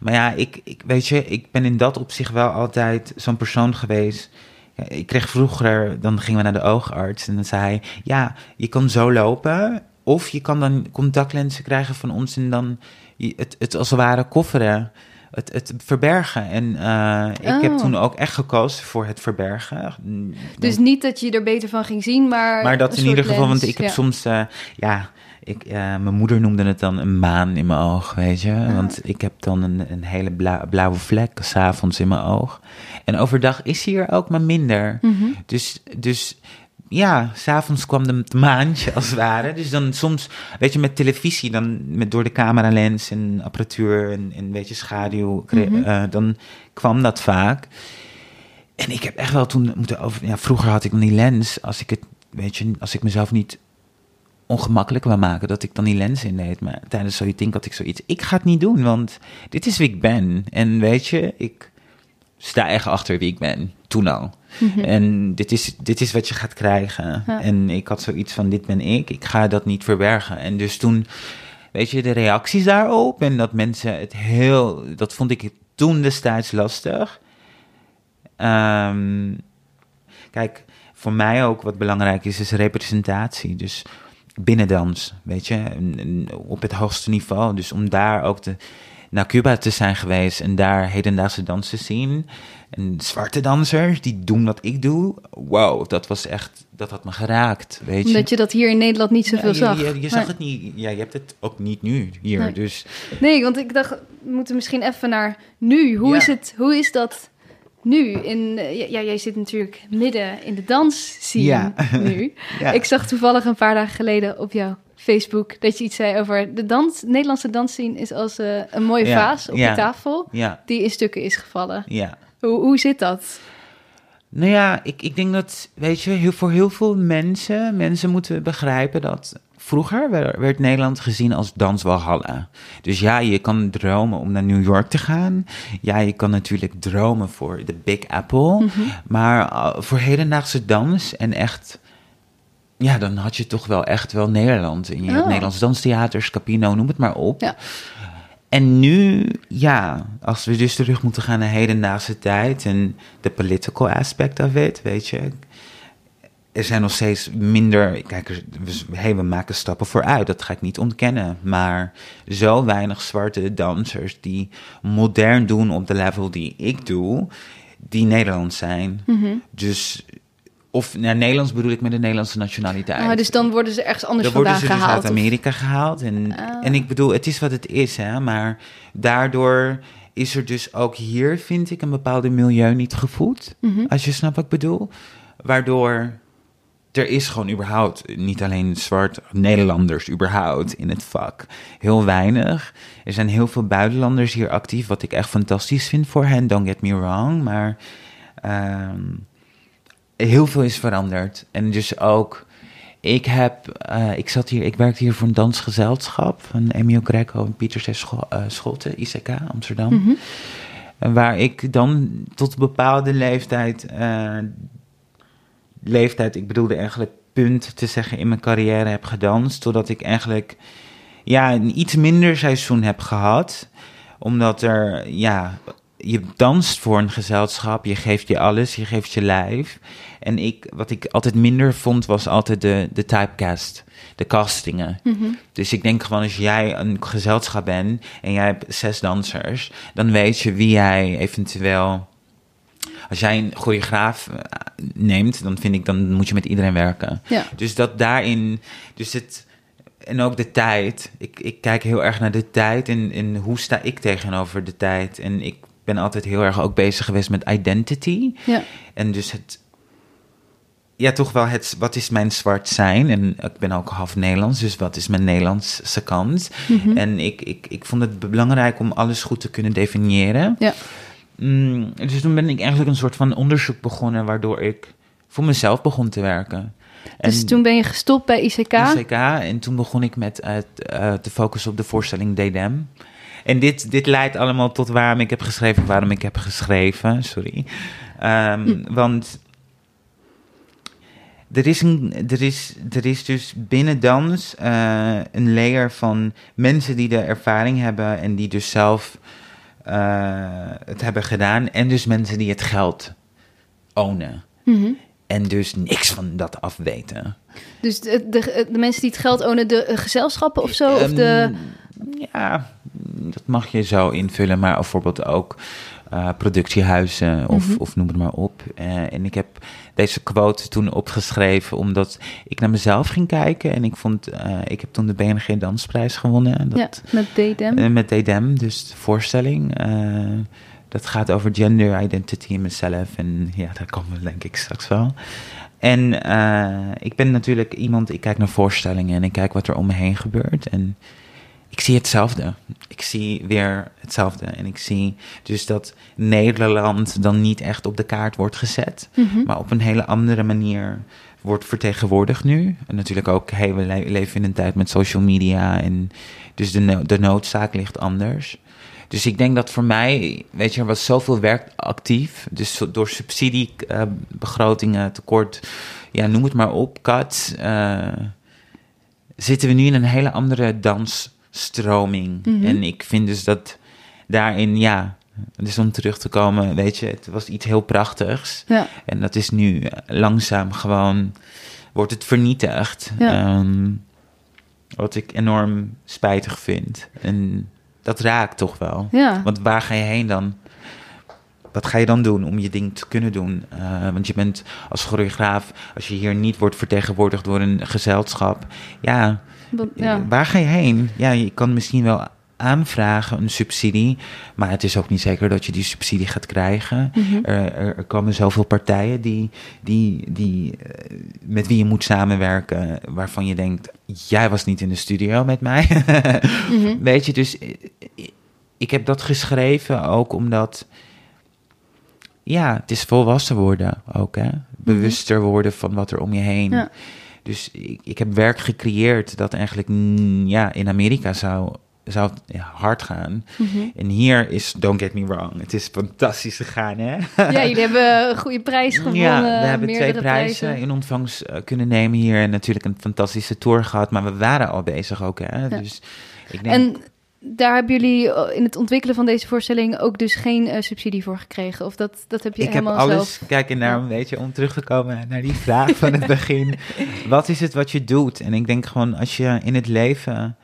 Maar ja, ik, ik, weet je, ik ben in dat opzicht wel altijd zo'n persoon geweest. Ja, ik kreeg vroeger, dan gingen we naar de oogarts en dan zei hij... Ja, je kan zo lopen of je kan dan contactlenzen krijgen van ons... en dan het, het als het ware kofferen, het, het verbergen. En eh, ik heb Oh. toen ook echt gekozen voor het verbergen. Dus niet dat je er beter van ging zien, maar. Maar dat in ieder geval, want ik heb ja. soms, eh, ja, ik, eh, mijn moeder noemde het dan een maan in mijn oog, weet je. Ah. Want ik heb dan een, een hele bla- blauwe vlek s'avonds in mijn oog. En overdag is hij er ook maar minder. Mhm. Dus, dus ja, s'avonds kwam de het maantje als het ware. Dus dan soms, weet je, met televisie, dan met, door de cameralens en apparatuur en, en weet je, schaduw, Mhm. eh, dan kwam dat vaak. En ik heb echt wel toen moeten over. Ja, vroeger had ik dan die lens. Als ik het, weet je, als ik mezelf niet ongemakkelijk wil maken, dat ik dan die lens indeed. Maar tijdens zoiets ding had ik zoiets. Ik ga het niet doen, want dit is wie ik ben. En weet je, ik sta echt achter wie ik ben. Toen al. En dit is, dit is wat je gaat krijgen. Ja. En ik had zoiets van: dit ben ik. Ik ga dat niet verbergen. En dus toen, weet je, de reacties daarop. En dat mensen het heel. Dat vond ik toen destijds lastig. Ehm, kijk, voor mij ook wat belangrijk is, is representatie. Dus binnendans, weet je, op het hoogste niveau. Dus om daar ook te, naar Cuba te zijn geweest en daar hedendaagse dans te zien. En zwarte dansers die doen wat ik doe. Wow, dat was echt, dat had me geraakt, weet je. Omdat je dat hier in Nederland niet zoveel Ja, zag. Je, je, je zag het niet, ja, je hebt het ook niet nu hier. Nee. Dus Nee, want ik dacht, we moeten misschien even naar nu. Hoe, Ja. is, het, hoe is dat nu? In, eh, ja, jij zit natuurlijk midden in de dans Ja. nu. ja. Ik zag toevallig een paar dagen geleden op jouw Facebook dat je iets zei over de dans, Nederlandse dansscene is als eh, een mooie Ja, vaas op ja. je tafel ja, die in stukken is gevallen. ja. Hoe, hoe zit dat? Nou ja, ik, ik denk dat, weet je, heel, voor heel veel mensen, mensen moeten begrijpen dat vroeger werd, Nederland gezien als danswalhalla. Dus ja, je kan dromen om naar New York te gaan. Ja, je kan natuurlijk dromen voor de Big Apple. Maar uh, voor hedendaagse dans en echt, ja, dan had je toch wel echt wel Nederland. En je Oh. Nederlands danstheaters, Capino, noem het maar op. Ja. En nu, ja, als we dus terug moeten gaan naar hedendaagse tijd en de political aspect of it, weet je. Er zijn nog steeds minder, kijk, we, hey, we maken stappen vooruit, dat ga ik niet ontkennen. Maar zo weinig zwarte dansers die modern doen op de level die ik doe, die Nederlands zijn. Mhm. Dus, of naar Nederlands bedoel ik met de Nederlandse nationaliteit. Ah, dus dan worden ze ergens anders Dan worden vandaan ze dus gehaald. uit of- Amerika gehaald. En, Ah. en ik bedoel, het is wat het is, hè. Maar daardoor is er dus ook hier, vind ik, een bepaalde milieu niet gevoed. Mhm. Als je snapt wat ik bedoel. Waardoor er is gewoon überhaupt, niet alleen zwart Nederlanders überhaupt in het vak, heel weinig. Er zijn heel veel buitenlanders hier actief, wat ik echt fantastisch vind voor hen, don't get me wrong. Maar ehm, heel veel is veranderd. En dus ook, ik heb, eh, ik zat hier, ik werkte hier voor een dansgezelschap van Emil Greco en Pieter C. Scho- eh, Scholte, ICK, Amsterdam. En Waar ik dan tot een bepaalde leeftijd, eh, leeftijd, ik bedoelde eigenlijk punt te zeggen in mijn carrière heb gedanst. Totdat ik eigenlijk ja, een iets minder seizoen heb gehad. Omdat er, ja, je danst voor een gezelschap, je geeft je alles, je geeft je lijf. En ik, wat ik altijd minder vond, was altijd de, de typecast, de castingen. Mhm. Dus ik denk gewoon als jij een gezelschap bent en jij hebt zes dansers, dan weet je wie jij eventueel. Als jij een choreograaf eh, neemt, dan vind ik dan moet je met iedereen werken. Ja. Dus dat daarin, dus het en ook de tijd. Ik, ik kijk heel erg naar de tijd en, en hoe sta ik tegenover de tijd. En ik ben altijd heel erg ook bezig geweest met identity. Ja. En dus het. Ja, toch wel het. Wat is mijn zwart zijn? En ik ben ook half Nederlands, dus wat is mijn Nederlandse kant? Mhm. En ik, ik, ik vond het belangrijk om alles goed te kunnen definiëren. Ja. Mm, dus toen ben ik eigenlijk een soort van onderzoek begonnen, waardoor ik voor mezelf begon te werken. Dus En- toen ben je gestopt bij ICK. ICK. En toen begon ik met eh, eh, te focussen op de voorstelling DDM. En dit, dit leidt allemaal tot waarom ik heb geschreven, waarom ik heb geschreven. Sorry. Ehm, Want er is, een, er, is, er is dus binnen dans eh, een layer van mensen die de ervaring hebben en die dus zelf eh, het hebben gedaan. En dus mensen die het geld ownen. Mhm. En dus niks van dat afweten. Dus de, de, de mensen die het geld ownen, de eh, gezelschappen of zo? of Ehm, de... Ja, dat mag je zo invullen, maar bijvoorbeeld ook eh, productiehuizen of, Mhm. of noem het maar op. Eh, en ik heb deze quote toen opgeschreven omdat ik naar mezelf ging kijken en ik vond, eh, ik heb toen de BNG Dansprijs gewonnen. Dat, ja, met DDM. met DDM, dus de voorstelling. dat gaat over gender identity in mezelf. En ja, daar komen we denk ik straks wel. En ik ben natuurlijk iemand, ik kijk naar voorstellingen en ik kijk wat er om me heen gebeurt. En ik zie hetzelfde. Ik zie weer hetzelfde. En ik zie dus dat Nederland dan niet echt op de kaart wordt gezet. Mhm. Maar op een hele andere manier wordt vertegenwoordigd nu. En natuurlijk ook, hey, we le- leven in een tijd met social media. En dus de, no- de noodzaak ligt anders. Dus ik denk dat voor mij, weet je, er was zoveel werk actief. Dus door subsidiebegrotingen, tekort, ja, noem het maar op, cuts. eh, zitten we nu in een hele andere dansstroming. Mhm. En ik vind dus dat daarin, ja, dus om terug te komen, weet je, het was iets heel prachtigs. Ja. En dat is nu langzaam gewoon, wordt het vernietigd. Ja. Ehm, wat ik enorm spijtig vind. En dat raakt toch wel. ja. Want waar ga je heen dan? Wat ga je dan doen om je ding te kunnen doen? Eh, want je bent als choreograaf, als je hier niet wordt vertegenwoordigd door een gezelschap, ja, waar ga je heen? Ja, je kan misschien wel aanvragen een subsidie, maar het is ook niet zeker dat je die subsidie gaat krijgen. Mhm. Er, er, er komen zoveel partijen die, die, die, eh, met wie je moet samenwerken, waarvan je denkt, jij was niet in de studio met mij. Mhm. Weet je, dus eh, ik heb dat geschreven ook omdat, ja, het is volwassen worden ook, hè. Bewuster worden van wat er om je heen. Ja. Dus ik, ik heb werk gecreëerd dat eigenlijk mm, ja, in Amerika zou, zou hard gaan. Mhm. En hier is, don't get me wrong, het is fantastisch gegaan, hè? Ja, jullie hebben een goede prijs gewonnen. Ja, we hebben twee prijzen in ontvangst eh, kunnen nemen hier. En natuurlijk een fantastische tour gehad. Maar we waren al bezig ook, hè? Dus ik denk... En daar hebben jullie eh, in het ontwikkelen van deze voorstelling ook dus geen eh, subsidie voor gekregen? Of dat, dat heb je ik heb helemaal alles, zelf? kijk, en daarom weet je, om terug te komen naar die vraag van het begin. Wat is het wat je doet? En ik denk gewoon, als je in het leven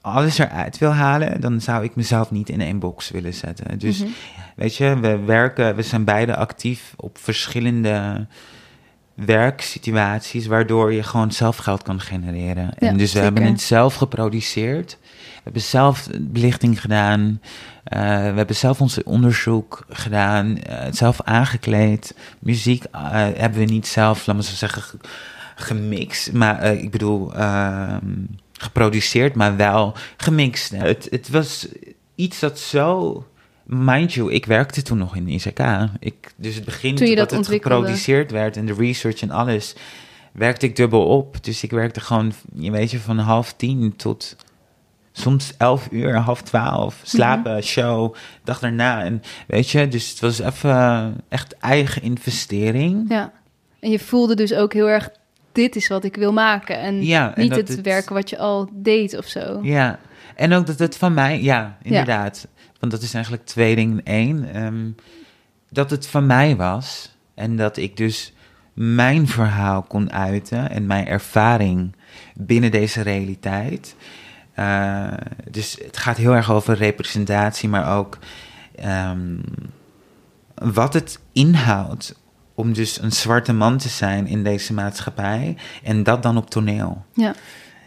alles eruit wil halen, dan zou ik mezelf niet in één box willen zetten. Dus Mhm. weet je, we werken, we zijn beide actief op verschillende werksituaties, waardoor je gewoon zelf geld kan genereren. Ja, en dus we zeker. hebben het zelf geproduceerd. We hebben zelf belichting gedaan. Eh, we hebben zelf ons onderzoek gedaan. het zelf aangekleed. Muziek eh, hebben we niet zelf, laten we zo zeggen, ge- gemixt. Maar ik bedoel, ehm, geproduceerd, maar wel gemixt. Het, het was iets dat zo. Mind you, ik werkte toen nog in ICK. Ik, dus het begin Toen je dat het geproduceerd werd en de research en alles, werkte ik dubbel op. Dus ik werkte gewoon, je weet je, van half tien tot soms elf uur, half twaalf. Slapen, show, dag daarna. En weet je, dus het was even echt eigen investering. Ja. En je voelde dus ook heel erg, dit is wat ik wil maken. En Ja, en niet het- werken wat je al deed of zo. Ja, en ook dat het van mij, ja, inderdaad. Want dat is eigenlijk twee dingen in één. Ehm, dat het van mij was en dat ik dus mijn verhaal kon uiten en mijn ervaring binnen deze realiteit. Eh, dus het gaat heel erg over representatie, maar ook ehm, wat het inhoudt om dus een zwarte man te zijn in deze maatschappij en dat dan op toneel. Ja.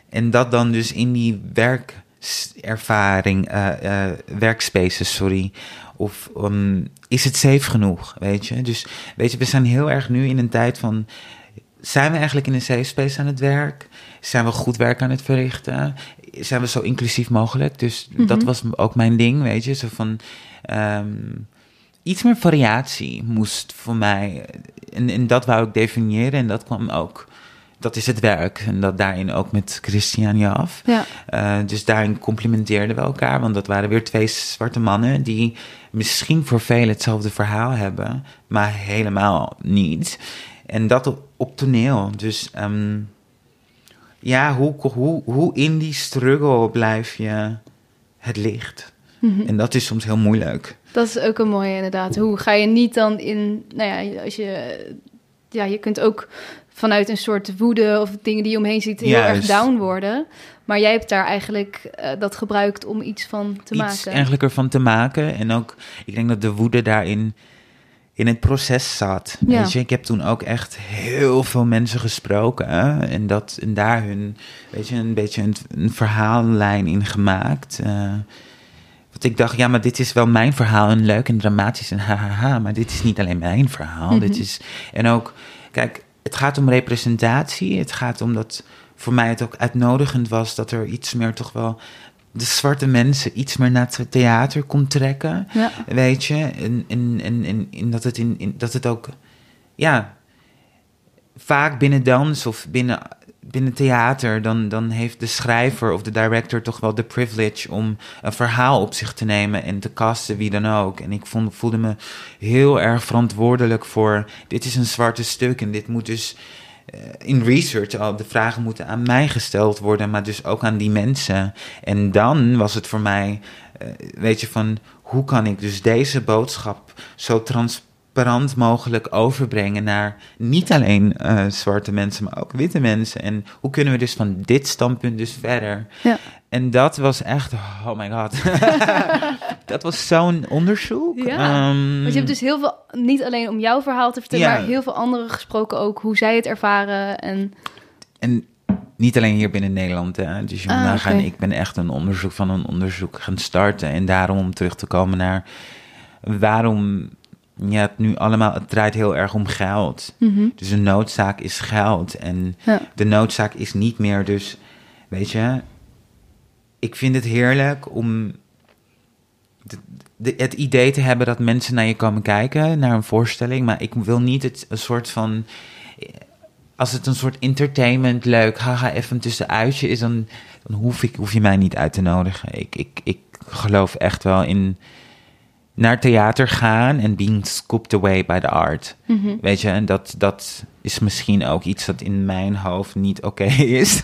En dat dan dus in die werkervaring, eh eh werkspaces, sorry. Of um, is het safe genoeg, weet je? Dus weet je, we zijn heel erg nu in een tijd van... Zijn we eigenlijk in een safe space aan het werk? Zijn we goed werk aan het verrichten? Zijn we zo inclusief mogelijk? Dus Mhm. dat was ook mijn ding, weet je? Zo van... ehm, iets meer variatie moest voor mij... En, en dat wou ik definiëren en dat kwam ook dat is het werk. En dat daarin ook met Christian af. Ja. Uh, dus daarin complimenteerden we elkaar. Want dat waren weer twee zwarte mannen die misschien voor velen hetzelfde verhaal hebben, maar helemaal niet. En dat op, op toneel. Dus um, ja, hoe, hoe, hoe in die struggle blijf je het licht? Mhm. En dat is soms heel moeilijk. Dat is ook een mooie inderdaad. Hoe ga je niet dan in, nou ja, als je, ja, je kunt ook vanuit een soort woede of dingen die je omheen ziet heel erg down worden. Maar jij hebt daar eigenlijk uh, dat gebruikt om iets van te iets maken. Iets eigenlijk ervan te maken. En ook, ik denk dat de woede daarin in het proces zat. Ja. Weet je, ik heb toen ook echt heel veel mensen gesproken. Hè? En, dat, en daar hun, weet je, een beetje een, een verhaallijn in gemaakt. Uh, want ik dacht, ja, maar dit is wel mijn verhaal. En leuk en dramatisch en hahaha. Maar dit is niet alleen mijn verhaal. Mhm. Dit is, en ook, kijk, het gaat om representatie. Het gaat om dat voor mij het ook uitnodigend was dat er iets meer toch wel de zwarte mensen iets meer naar het theater kon trekken. Ja. Weet je? En, en, en, en, dat, het in, in, dat het ook, ja, vaak binnen dans of binnen, binnen theater, dan, dan heeft de schrijver of de director toch wel de privilege om een verhaal op zich te nemen en te casten, wie dan ook. En ik vond, voelde me heel erg verantwoordelijk voor, dit is een zwarte stuk en dit moet dus in research al de vragen moeten aan mij gesteld worden, maar dus ook aan die mensen. En dan was het voor mij, uh, weet je, van hoe kan ik dus deze boodschap zo transparant mogelijk overbrengen naar niet alleen uh, zwarte mensen, maar ook witte mensen. En hoe kunnen we dus van dit standpunt dus verder? Ja. En dat was echt, oh my god. dat was zo'n onderzoek. Ja, um, want je hebt dus heel veel, niet alleen om jouw verhaal te vertellen, Ja. maar heel veel anderen gesproken ook, hoe zij het ervaren. En En niet alleen hier binnen Nederland. Hè. Dus je moet Ah, nagaan, ik ben echt een onderzoek van een onderzoek gaan starten. En daarom om terug te komen naar waarom ja, het nu allemaal, het draait heel erg om geld. Mhm. Dus de noodzaak is geld. En Ja. de noodzaak is niet meer dus, weet je, ik vind het heerlijk om de- de- het idee te hebben dat mensen naar je komen kijken, naar een voorstelling. Maar ik wil niet het een soort van. Als het een soort entertainment, leuk, haha, even een tussenuitje is, dan, dan hoef, ik, hoef je mij niet uit te nodigen. Ik, ik, ik geloof echt wel in naar theater gaan en being scooped away by the art. Mhm. Weet je, en dat, dat is misschien ook iets dat in mijn hoofd niet oké is.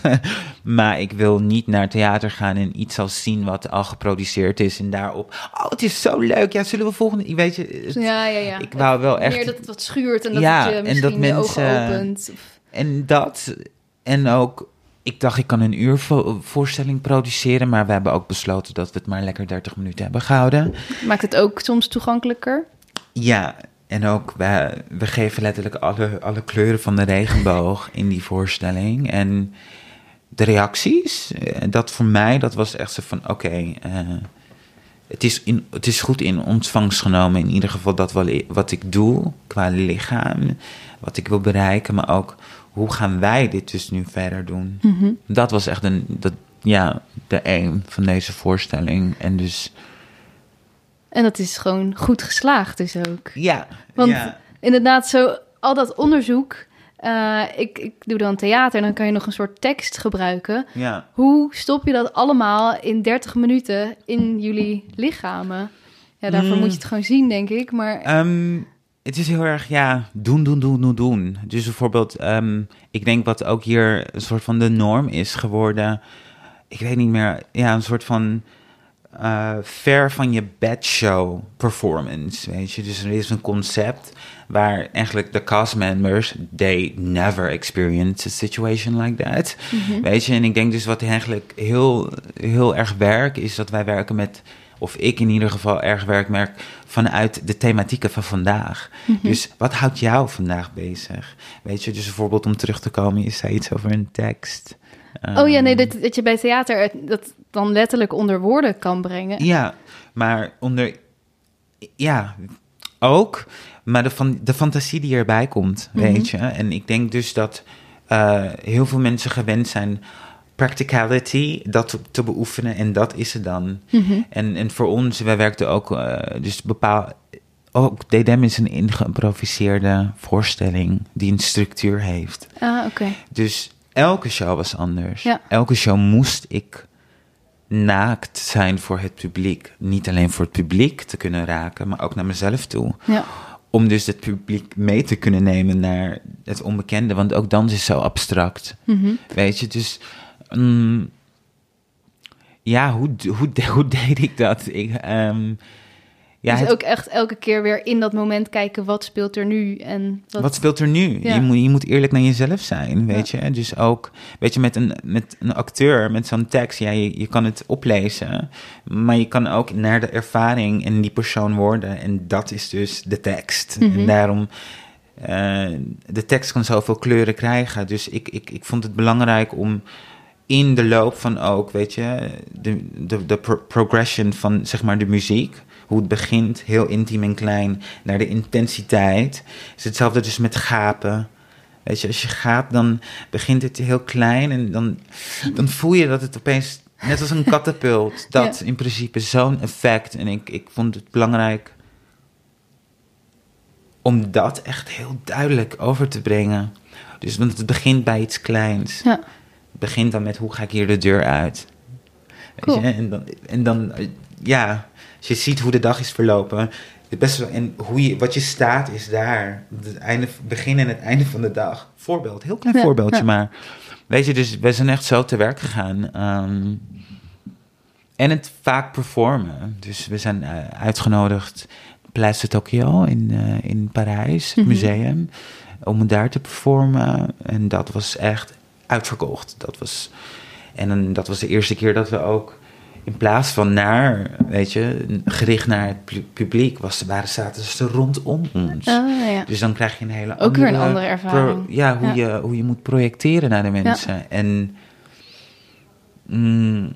maar ik wil niet naar theater gaan en iets als zien wat al geproduceerd is. En daarop, oh, het is zo leuk. Ja, zullen we volgende... Weet je, het- Ja, ja, ja. ik wou wel echt... Meer dat het wat schuurt en dat Ja, het je en misschien dat de mensen- ogen opent. En dat, en ook... Ik dacht, ik kan een uur vo- voorstelling produceren, maar we hebben ook besloten dat we het maar lekker 30 minuten hebben gehouden. Maakt het ook soms toegankelijker? Ja, en ook we, we geven letterlijk alle, alle kleuren van de regenboog in die voorstelling. En de reacties, eh, dat voor mij, dat was echt zo van, oké, eh, het, is in, het is goed in ontvangst genomen. In ieder geval dat wat ik doe qua lichaam, wat ik wil bereiken, maar ook hoe gaan wij dit dus nu verder doen. Mhm. Dat was echt een, dat, ja, de aim van deze voorstelling. En dus, En dat is gewoon goed geslaagd dus ook. ja, Want ja. inderdaad, zo al dat onderzoek. eh, ik, ik doe dan theater en dan kan je nog een soort tekst gebruiken. ja. Hoe stop je dat allemaal in 30 minuten in jullie lichamen? Ja, daarvoor Mm. moet je het gewoon zien, denk ik. Maar Ehm, het is heel erg, ja, doen, doen, doen, doen, doen. Dus bijvoorbeeld, ehm, ik denk wat ook hier een soort van de norm is geworden. Ik weet niet meer, ja, een soort van eh, ver van je bedshow performance, weet je. Dus er is een concept waar eigenlijk de cast members, they never experience a situation like that. Mhm. Weet je, en ik denk dus wat eigenlijk heel, heel erg werkt, is dat wij werken met, of ik in ieder geval erg werk merk, vanuit de thematieken van vandaag. Mhm. Dus wat houdt jou vandaag bezig? Weet je, dus bijvoorbeeld om terug te komen, je zei iets over een tekst. oh ja, nee, Ehm, dat, dat je bij theater het, dat dan letterlijk onder woorden kan brengen. Ja, maar onder. Ja, ook. Maar de, van, de fantasie die erbij komt, Mhm. weet je. En ik denk dus dat eh, heel veel mensen gewend zijn. Practicality, dat te, te beoefenen en dat is het dan. Mhm. En, en voor ons, wij werkten ook, eh, dus bepaal, ook DDM is een ingeïmproviseerde voorstelling die een structuur heeft. Ah, oké. Dus elke show was anders. Ja. Elke show moest ik naakt zijn voor het publiek. Niet alleen voor het publiek te kunnen raken, maar ook naar mezelf toe. Ja. Om dus het publiek mee te kunnen nemen naar het onbekende. Want ook dans is zo abstract. Mhm. Weet je, dus... mm, ja, hoe, hoe, hoe deed ik dat? Ik, ehm, ja, dus het- ook echt elke keer weer in dat moment kijken wat speelt er nu en wat... Wat speelt er nu? Ja. Je, moet, je moet eerlijk naar jezelf zijn, weet je. Dus ook, weet je, met een, met een acteur, met zo'n tekst, ja, je, je kan het oplezen, maar je kan ook naar de ervaring en die persoon worden. En dat is dus de tekst. Mhm. En daarom, eh, de tekst kan zoveel kleuren krijgen. Dus ik, ik, ik vond het belangrijk om in de loop van ook, weet je, de, de, de pro- progression van, zeg maar, de muziek. Hoe het begint, heel intiem en klein, naar de intensiteit. is hetzelfde dus met gapen. Weet je, als je gaapt, dan begint het heel klein en dan, dan voel je dat het opeens, net als een katapult, dat Ja. in principe zo'n effect. En ik, ik vond het belangrijk om dat echt heel duidelijk over te brengen. Dus want het begint bij iets kleins. Ja. Begint dan met hoe ga ik hier de deur uit. Weet je? En dan, en dan, ja, als je ziet hoe de dag is verlopen. het en hoe je, wat je staat is daar. Het einde, begin en het einde van de dag. Voorbeeld, heel klein Ja, voorbeeldje, ja. maar weet je, dus we zijn echt zo te werk gegaan. Ehm, en het vaak performen. Dus we zijn eh, uitgenodigd Place de Tokyo in, eh, in Parijs, het Mhm. museum, om daar te performen. En dat was echt uitverkocht. Dat was, en dan, dat was de eerste keer dat we ook in plaats van naar, weet je, gericht naar het pu- publiek, was, waren zaten ze rondom ons. Ah, ja. Dus dan krijg je een hele Ook weer een andere ervaring. pro- ja, hoe, Ja. Je, hoe je moet projecteren naar de mensen. En mm,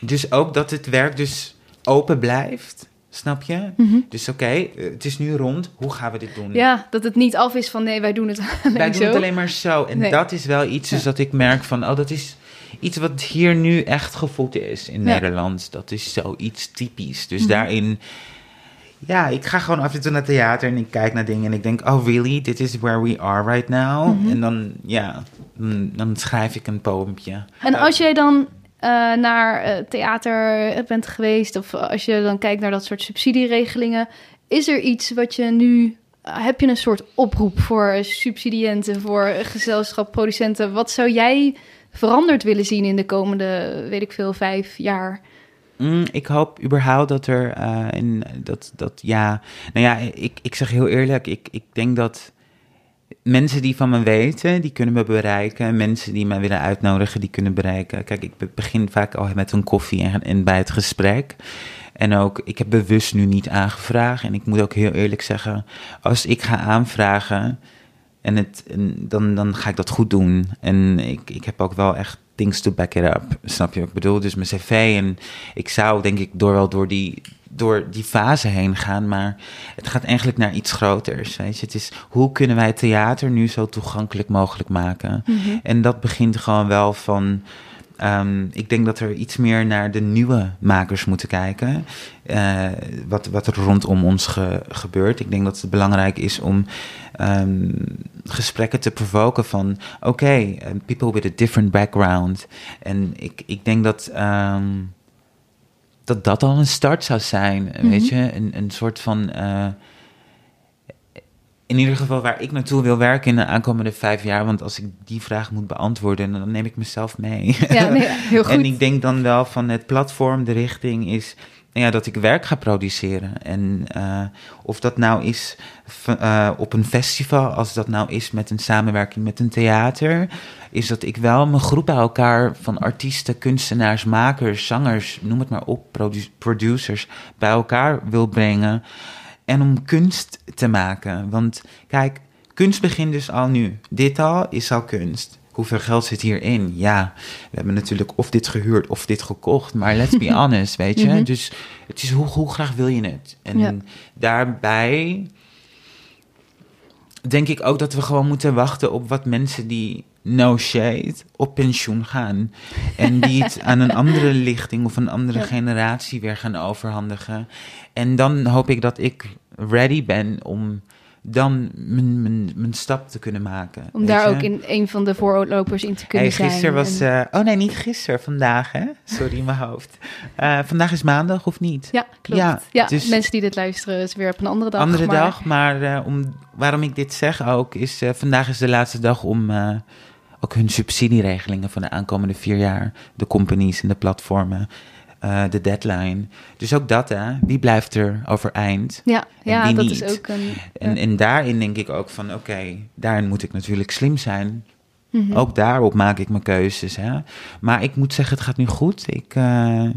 dus ook dat het werk dus open blijft, snap je? Mhm. Dus oké, eh, het is nu rond, hoe gaan we dit doen? Ja, dat het niet af is van nee, wij doen het alleen Wij doen zo. het alleen maar zo. En Nee. dat is wel iets dus dat ik merk van, oh, dat is iets wat hier nu echt gevoeld is in Ja. Nederland. Dat is zoiets typisch. Dus Mhm. daarin, ja, ik ga gewoon af en toe naar theater en ik kijk naar dingen en ik denk, oh really, this is where we are right now. Mhm. En dan, ja, mm, dan schrijf ik een poëmpje. En als jij dan eh, naar eh, theater bent geweest, of als je dan kijkt naar dat soort subsidieregelingen, is er iets wat je nu. Heb je een soort oproep voor subsidiënten, voor gezelschap, producenten? Wat zou jij veranderd willen zien in de komende, weet ik veel, vijf jaar? Mm, ik hoop überhaupt dat er eh, in dat, dat ja, nou ja, ik, ik zeg heel eerlijk, ik, ik denk dat mensen die van me weten, die kunnen me bereiken. Mensen die mij willen uitnodigen, die kunnen bereiken. Kijk, ik be- begin vaak al met een koffie en, en bij het gesprek. En ook, ik heb bewust nu niet aangevraagd. En ik moet ook heel eerlijk zeggen, als ik ga aanvragen, en het, dan, dan ga ik dat goed doen. En ik, ik heb ook wel echt things to back it up. Snap je wat ik bedoel? Dus mijn cv. En ik zou denk ik door wel door die, door die fase heen gaan. Maar het gaat eigenlijk naar iets groters. Weet je? Het is hoe kunnen wij theater nu zo toegankelijk mogelijk maken? En dat begint gewoon wel van. Ehm, ik denk dat er iets meer naar de nieuwe makers moeten kijken. eh, wat, wat er rondom ons ge- gebeurt. Ik denk dat het belangrijk is om ehm, gesprekken te provoken van... oké, eh, people with a different background. En ik, ik denk dat... ehm, dat dat al een start zou zijn, weet je? Een, een soort van... eh, in ieder geval waar ik naartoe wil werken in de aankomende vijf jaar. Want als ik die vraag moet beantwoorden, dan neem ik mezelf mee. Ja, nee, heel goed. En ik denk dan wel van het platform, de richting is nou ja, dat ik werk ga produceren. En eh, of dat nou is eh, op een festival, als dat nou is met een samenwerking met een theater, is dat ik wel mijn groep bij elkaar van artiesten, kunstenaars, makers, zangers, noem het maar op, produ- producers, bij elkaar wil brengen. En om kunst te maken. Want kijk, kunst begint dus al nu. Dit al is al kunst. Hoeveel geld zit hierin? Ja, we hebben natuurlijk of dit gehuurd of dit gekocht. Maar let's be honest, weet je. Mhm. Dus het is hoe, hoe graag wil je het? En Ja. daarbij denk ik ook dat we gewoon moeten wachten op wat mensen die no shade op pensioen gaan. En die het aan een andere lichting of een andere Ja. generatie weer gaan overhandigen. En dan hoop ik dat ik ready ben om dan mijn, mijn, mijn stap te kunnen maken. Om daar je? ook in een van de voorlopers in te kunnen Hey, zijn. gisteren was. En- eh, oh nee, niet gisteren, vandaag hè? Sorry, in mijn hoofd. Eh, vandaag is maandag of niet? ja, klopt. ja, Ja, dus- mensen die dit luisteren is weer op een andere dag. Andere maar- dag, maar eh, om, waarom ik dit zeg ook, is vandaag is de laatste dag om ook hun subsidieregelingen van de aankomende vier jaar, de companies en de platformen, eh, de deadline. Dus ook dat, hè, wie blijft er overeind? Ja, En ja wie dat niet. is ook een... En, en daarin denk ik ook van, oké, daarin moet ik natuurlijk slim zijn. Mhm. Ook daarop maak ik mijn keuzes. Hè? Maar ik moet zeggen, het gaat nu goed. Ik, eh,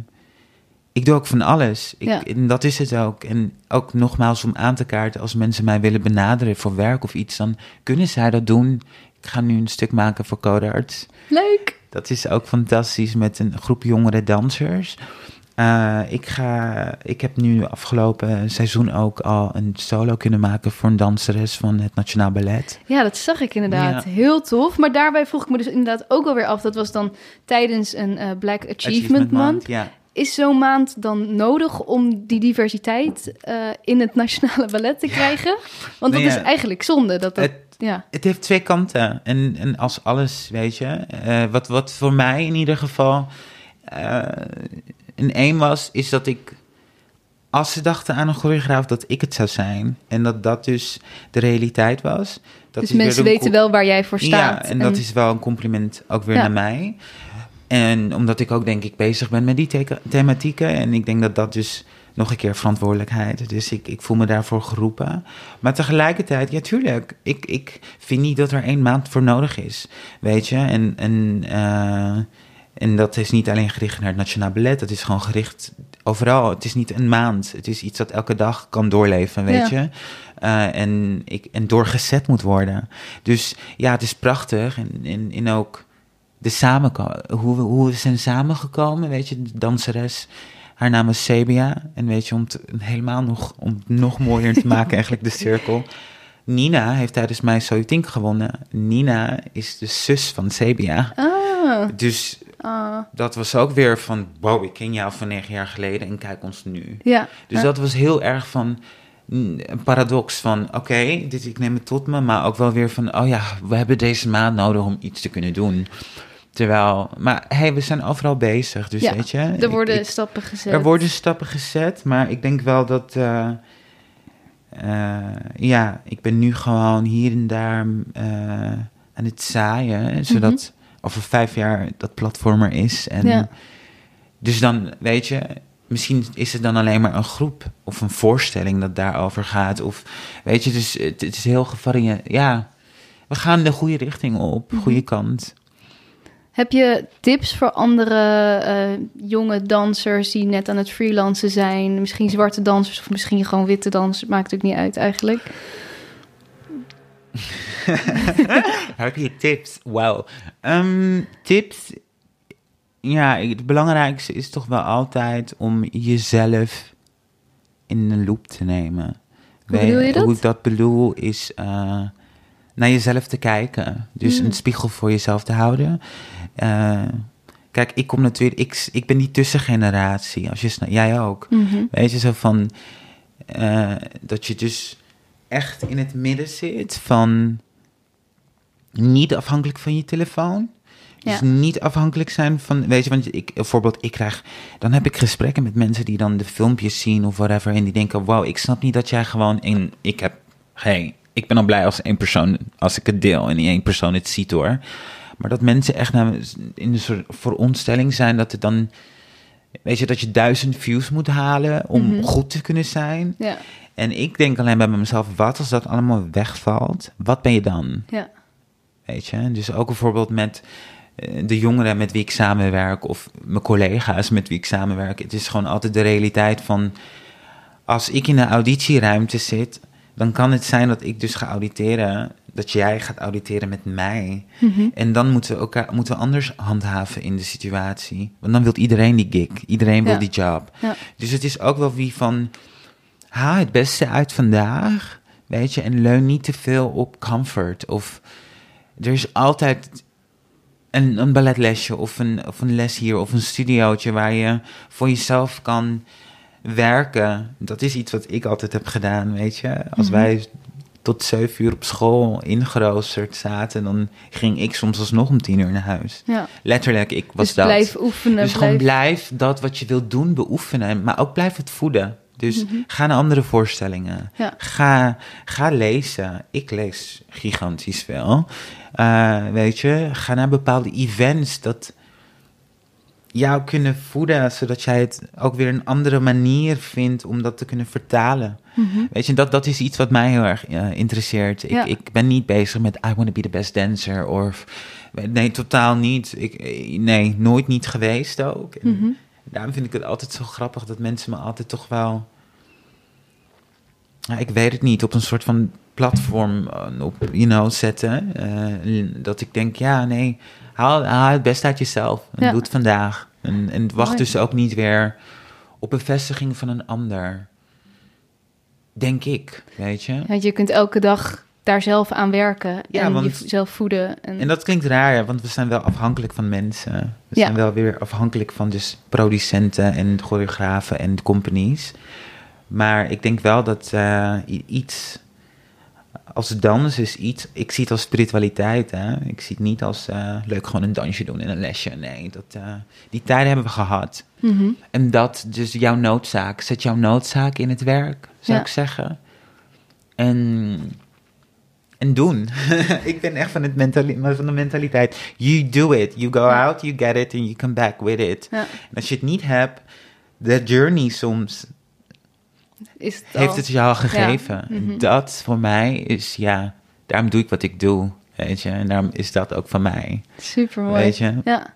ik doe ook van alles. Ik, Ja. En dat is het ook. En ook nogmaals om aan te kaarten, als mensen mij willen benaderen voor werk of iets, dan kunnen zij dat doen. Ik ga nu een stuk maken voor Codarts. Leuk! Dat is ook fantastisch met een groep jongere dansers. Eh, ik, ga, ik heb nu afgelopen seizoen ook al een solo kunnen maken voor een danseres van het Nationaal Ballet. Ja, dat zag ik inderdaad. Ja. Heel tof. Maar daarbij vroeg ik me dus inderdaad ook alweer af. Dat was dan tijdens een eh, Black Achievement, Month. Ja. Is zo'n maand dan nodig om die diversiteit eh, in het nationale ballet te krijgen? Want dat Nee, is eigenlijk zonde. Dat dat, Het, ja. Het heeft twee kanten. En, en als alles, weet je. eh, wat, wat voor mij in ieder geval eh een één was, is dat ik. Als ze dachten aan een choreograaf dat ik het zou zijn. En dat dat dus de realiteit was. Dat dus mensen weten wel waar jij voor staat. Ja, en dat is wel een compliment ook weer Ja. naar mij. En omdat ik ook denk ik bezig ben met die thematieken. En ik denk dat dat dus nog een keer verantwoordelijkheid. Dus ik, ik voel me daarvoor geroepen. Maar tegelijkertijd, ja tuurlijk. Ik, ik vind niet dat er één maand voor nodig is. Weet je? En, en, eh, en dat is niet alleen gericht naar het Nationaal Ballet. Dat is gewoon gericht overal. Het is niet een maand. Het is iets dat elke dag kan doorleven, weet Ja. je? Eh, en, ik, en doorgezet moet worden. Dus ja, het is prachtig. En, en, en ook de samenko- hoe, we, hoe we zijn samengekomen, weet je, de danseres. Haar naam is Sebia. En weet je, om het helemaal nog, om het nog mooier te maken, eigenlijk de cirkel. Nina heeft tijdens mij Soytink gewonnen. Nina is de zus van Sebia. Ah, Dus ah, dat was ook weer van, wow, ik ken jou van negen jaar geleden en kijk ons nu. ja. Dus Ja. dat was heel erg van een paradox van, oké, dit ik neem het tot me, maar ook wel weer van, oh ja, we hebben deze maand nodig om iets te kunnen doen. Terwijl, maar hey, we zijn overal bezig, dus Ja, weet je. Er worden ik- stappen gezet. er worden stappen gezet, maar ik denk wel dat, eh, eh, ja, ik ben nu gewoon hier en daar eh, aan het zaaien, zodat over vijf jaar dat platform er is. En Ja. dus dan, weet je, misschien is het dan alleen maar een groep of een voorstelling dat daarover gaat. Of weet je, dus het, het is heel gevarieerd. Ja, we gaan de goede richting op, Mhm. goede kant. Heb je tips voor andere eh, jonge dansers die net aan het freelancen zijn? Misschien zwarte dansers of misschien gewoon witte dansers. Maakt natuurlijk niet uit eigenlijk. Heb je tips? Wauw. Ehm, tips? Ja, het belangrijkste is toch wel altijd om jezelf in de loop te nemen. Hoe bedoel je dat? Hoe ik dat bedoel is eh, naar jezelf te kijken. Dus een spiegel voor jezelf te houden. Eh, kijk, ik kom natuurlijk... Ik, ik ben die tussengeneratie. Als je, jij ook. Mhm. Weet je, zo van... eh, dat je dus echt in het midden zit van... Niet afhankelijk van je telefoon. Dus Ja. niet afhankelijk zijn van... Weet je, want ik, bijvoorbeeld, ik krijg... Dan heb ik gesprekken met mensen die dan de filmpjes zien of whatever. En die denken, wow, ik snap niet dat jij gewoon... In, ik heb... Hey, ik ben al blij als één persoon... Als ik het deel en één persoon het ziet hoor. Maar dat mensen echt naar, in een soort veronderstelling zijn dat het dan... Weet je, dat je duizend views moet halen om Mhm. goed te kunnen zijn. Ja, En ik denk alleen bij mezelf, wat als dat allemaal wegvalt? Wat ben je dan? ja, Weet je? Dus ook bijvoorbeeld met eh, de jongeren met wie ik samenwerk... of mijn collega's met wie ik samenwerk. Het is gewoon altijd de realiteit van... als ik in een auditieruimte zit... dan kan het zijn dat ik dus ga auditeren... dat jij gaat auditeren met mij. Mhm. En dan moeten we, elkaar, moeten we anders handhaven in de situatie. Want dan wil iedereen die gig. Iedereen wil Ja. die job. ja. Dus het is ook wel wie van... haal het beste uit vandaag... Weet je, en leun niet te veel op comfort. Of er is altijd een, een balletlesje of een, of een les hier of een studiootje waar je voor jezelf kan werken. Dat is iets wat ik altijd heb gedaan, weet je. Als Mhm. wij tot zeven uur op school ingeroosterd zaten, dan ging ik soms alsnog om tien uur naar huis. Ja. Letterlijk, ik was Dus dat. blijf oefenen. Dus gewoon blijf... dat wat je wilt doen beoefenen, maar ook blijf het voeden. Dus Mhm. ga naar andere voorstellingen. Ja. Ga, ga lezen. Ik lees gigantisch veel. Eh, weet je, ga naar bepaalde events dat jou kunnen voeden, zodat jij het ook weer een andere manier vindt om dat te kunnen vertalen. Mhm. Weet je, dat, dat is iets wat mij heel erg eh, interesseert. Ik, Ja. ik ben niet bezig met I want to be the best dancer of nee, totaal niet. Ik, eh, nee, nooit niet geweest ook. Mhm. Daarom vind ik het altijd zo grappig dat mensen me altijd toch wel, ja, ik weet het niet, op een soort van platform eh, op, you know, zetten. Eh, dat ik denk, ja, nee, haal, haal het best uit jezelf en Ja. doe het vandaag. En, en wacht Mooi. dus ook niet weer op bevestiging van een ander. Denk ik, weet je. Want je kunt elke dag daar zelf aan werken Ja, en want- jezelf voeden. En, En dat klinkt raar, want we zijn wel afhankelijk van mensen. We zijn wel weer afhankelijk van dus producenten en choreografen en companies. Maar ik denk wel dat eh, iets als dans is iets. Ik zie het als spiritualiteit. Hè? Ik zie het niet als eh, leuk gewoon een dansje doen en een lesje. Nee, dat, eh, die tijden hebben we gehad. Mhm. En dat dus jouw noodzaak. Zet jouw noodzaak in het werk, zou Ja. ik zeggen. En, en doen. ik ben echt van, het mentali van de mentaliteit. You do it. You go Ja. out, you get it, and you come back with it. Ja, En als je het niet hebt, de journey soms is het heeft het jou al gegeven. Mhm. En Dat voor mij is, ja, daarom doe ik wat ik doe. Weet je, en daarom is dat ook van mij. Super mooi. Weet je? Ja.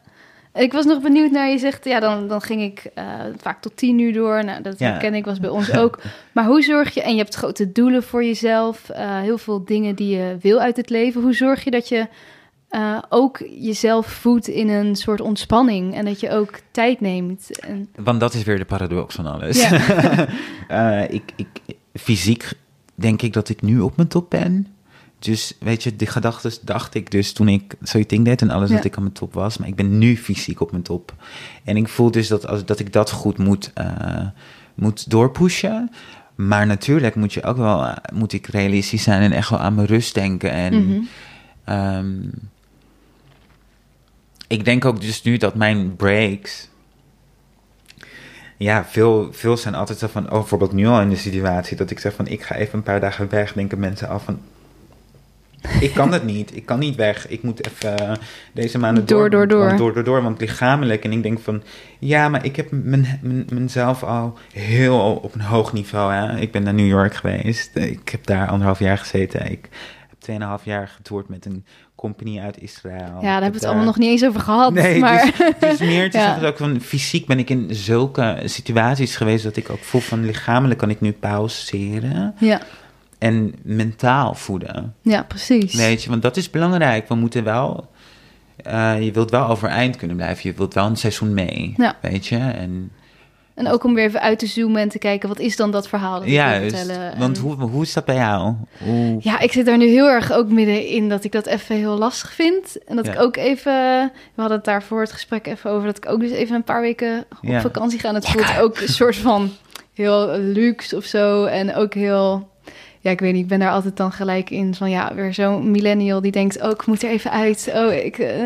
Ik was nog benieuwd naar je zegt, ja, dan, dan ging ik eh, vaak tot tien uur door. Nou, dat Ja. ken ik, was bij ons ook. Maar hoe zorg je, en je hebt grote doelen voor jezelf, eh, heel veel dingen die je wil uit het leven. Hoe zorg je dat je eh, ook jezelf voedt in een soort ontspanning en dat je ook tijd neemt? En, Want dat is weer de paradox van alles. Ja. Eh, ik, ik, fysiek denk ik dat ik nu op mijn top ben. Dus weet je, die gedachten dacht ik dus toen ik You Think That en alles Ja. dat ik aan mijn top was. Maar ik ben nu fysiek op mijn top. En ik voel dus dat, als, dat ik dat goed moet, eh, moet doorpushen. Maar natuurlijk moet je ook wel, moet ik realistisch zijn en echt wel aan mijn rust denken. En Mhm. Ehm, ik denk ook dus nu dat mijn breaks. Ja, veel, veel zijn altijd zo van. Oh, bijvoorbeeld nu al in de situatie dat ik zeg van. Ik ga even een paar dagen weg. Denken mensen af van. Ik kan het niet. Ik kan niet weg. Ik moet even deze maanden Door, door, door. Want, door, door, door. Want lichamelijk. En ik denk van. Ja, maar ik heb mijn, mijn, mezelf al heel op een hoog niveau. Hè. Ik ben naar New York geweest. Ik heb daar anderhalf jaar gezeten. Ik heb tweeënhalf jaar getoerd met een company uit Israël. ja, daar hebben we het allemaal nog niet eens over gehad. Nee, maar... dus, dus meer te Ja. zeggen ook van fysiek ben ik in zulke situaties geweest dat ik ook voel van lichamelijk kan ik nu pauzeren ja, en mentaal voeden. ja, precies. Weet je, want dat is belangrijk. We moeten wel, eh, je wilt wel overeind kunnen blijven. Je wilt wel een seizoen mee, Ja. weet je. En En ook om weer even uit te zoomen en te kijken, wat is dan dat verhaal dat ik wil juist, vertellen? want En- hoe, hoe is dat bij jou? Hoe, Ja, ik zit daar nu heel erg ook middenin dat ik dat even heel lastig vind. En dat Ja. ik ook even... We hadden het daar voor het gesprek even over... dat ik ook dus even een paar weken op Ja. vakantie ga. En het voelt ook een soort van heel luxe of zo. En ook heel... Ja, ik weet niet, ik ben daar altijd dan gelijk in van... Ja, weer zo'n millennial die denkt... Oh, ik moet er even uit. Oh, ik... eh.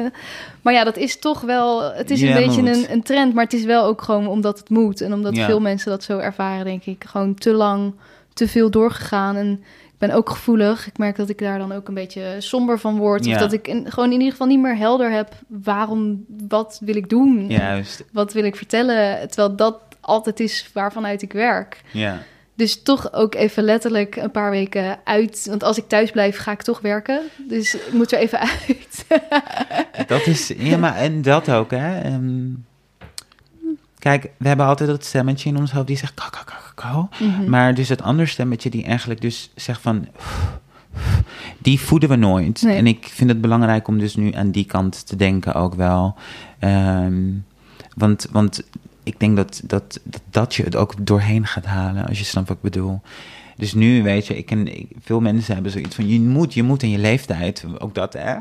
Maar ja, dat is toch wel... Het is Ja, een beetje een, een trend, maar het is wel ook gewoon omdat het moet. En omdat Ja. veel mensen dat zo ervaren, denk ik. Gewoon te lang, te veel doorgegaan. En ik ben ook gevoelig. Ik merk dat ik daar dan ook een beetje somber van word. Ja. Of dat ik in, gewoon in ieder geval niet meer helder heb waarom, wat wil ik doen? Juist, Wat wil ik vertellen? Terwijl dat altijd is waarvanuit ik werk. ja. Dus toch ook even letterlijk een paar weken uit. Want als ik thuis blijf, ga ik toch werken. Dus ik moet er even uit. Dat is, ja, maar en dat ook, hè. Ehm, kijk, we hebben altijd dat stemmetje in ons hoofd die zegt, kou, kou, kou. Mhm. Maar dus het andere stemmetje die eigenlijk dus zegt van... Die voeden we nooit. Nee. En ik vind het belangrijk om dus nu aan die kant te denken ook wel. Ehm, want, want ik denk dat dat, dat dat je het ook doorheen gaat halen, als je snapt wat ik bedoel. Dus nu, weet je, ik ken, ik, veel mensen hebben zoiets van, je moet, je moet in je leeftijd, ook dat, hè.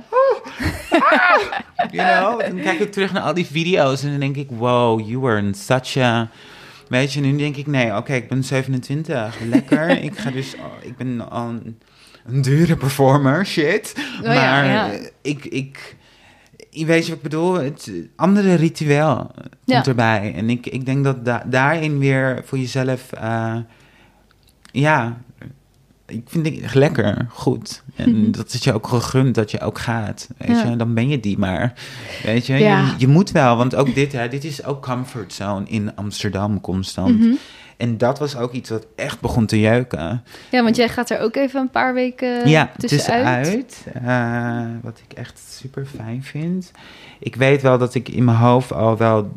you know, dan kijk ik terug naar al die video's en dan denk ik, wow, you were in such a... Weet je, nu denk ik, nee, oké, ik ben 27, lekker. ik ga dus, oh, ik ben al een, een dure performer, shit. Oh ja, maar ja. ik, ik, je weet je wat ik bedoel? Het andere ritueel komt Ja. erbij. En ik, ik denk dat da- daarin weer voor jezelf, eh, ja, ik vind het lekker, goed. En Mhm. dat is je ook gegund dat je ook gaat. Weet Ja. je, dan ben je die maar. Weet je, Ja. je, je moet wel, want ook dit, hè, dit is ook comfortzone in Amsterdam constant. Mhm. En dat was ook iets wat echt begon te jeuken. Ja, want jij gaat er ook even een paar weken ja, tussenuit. tussenuit. eh, wat ik echt super fijn vind. Ik weet wel dat ik in mijn hoofd al wel.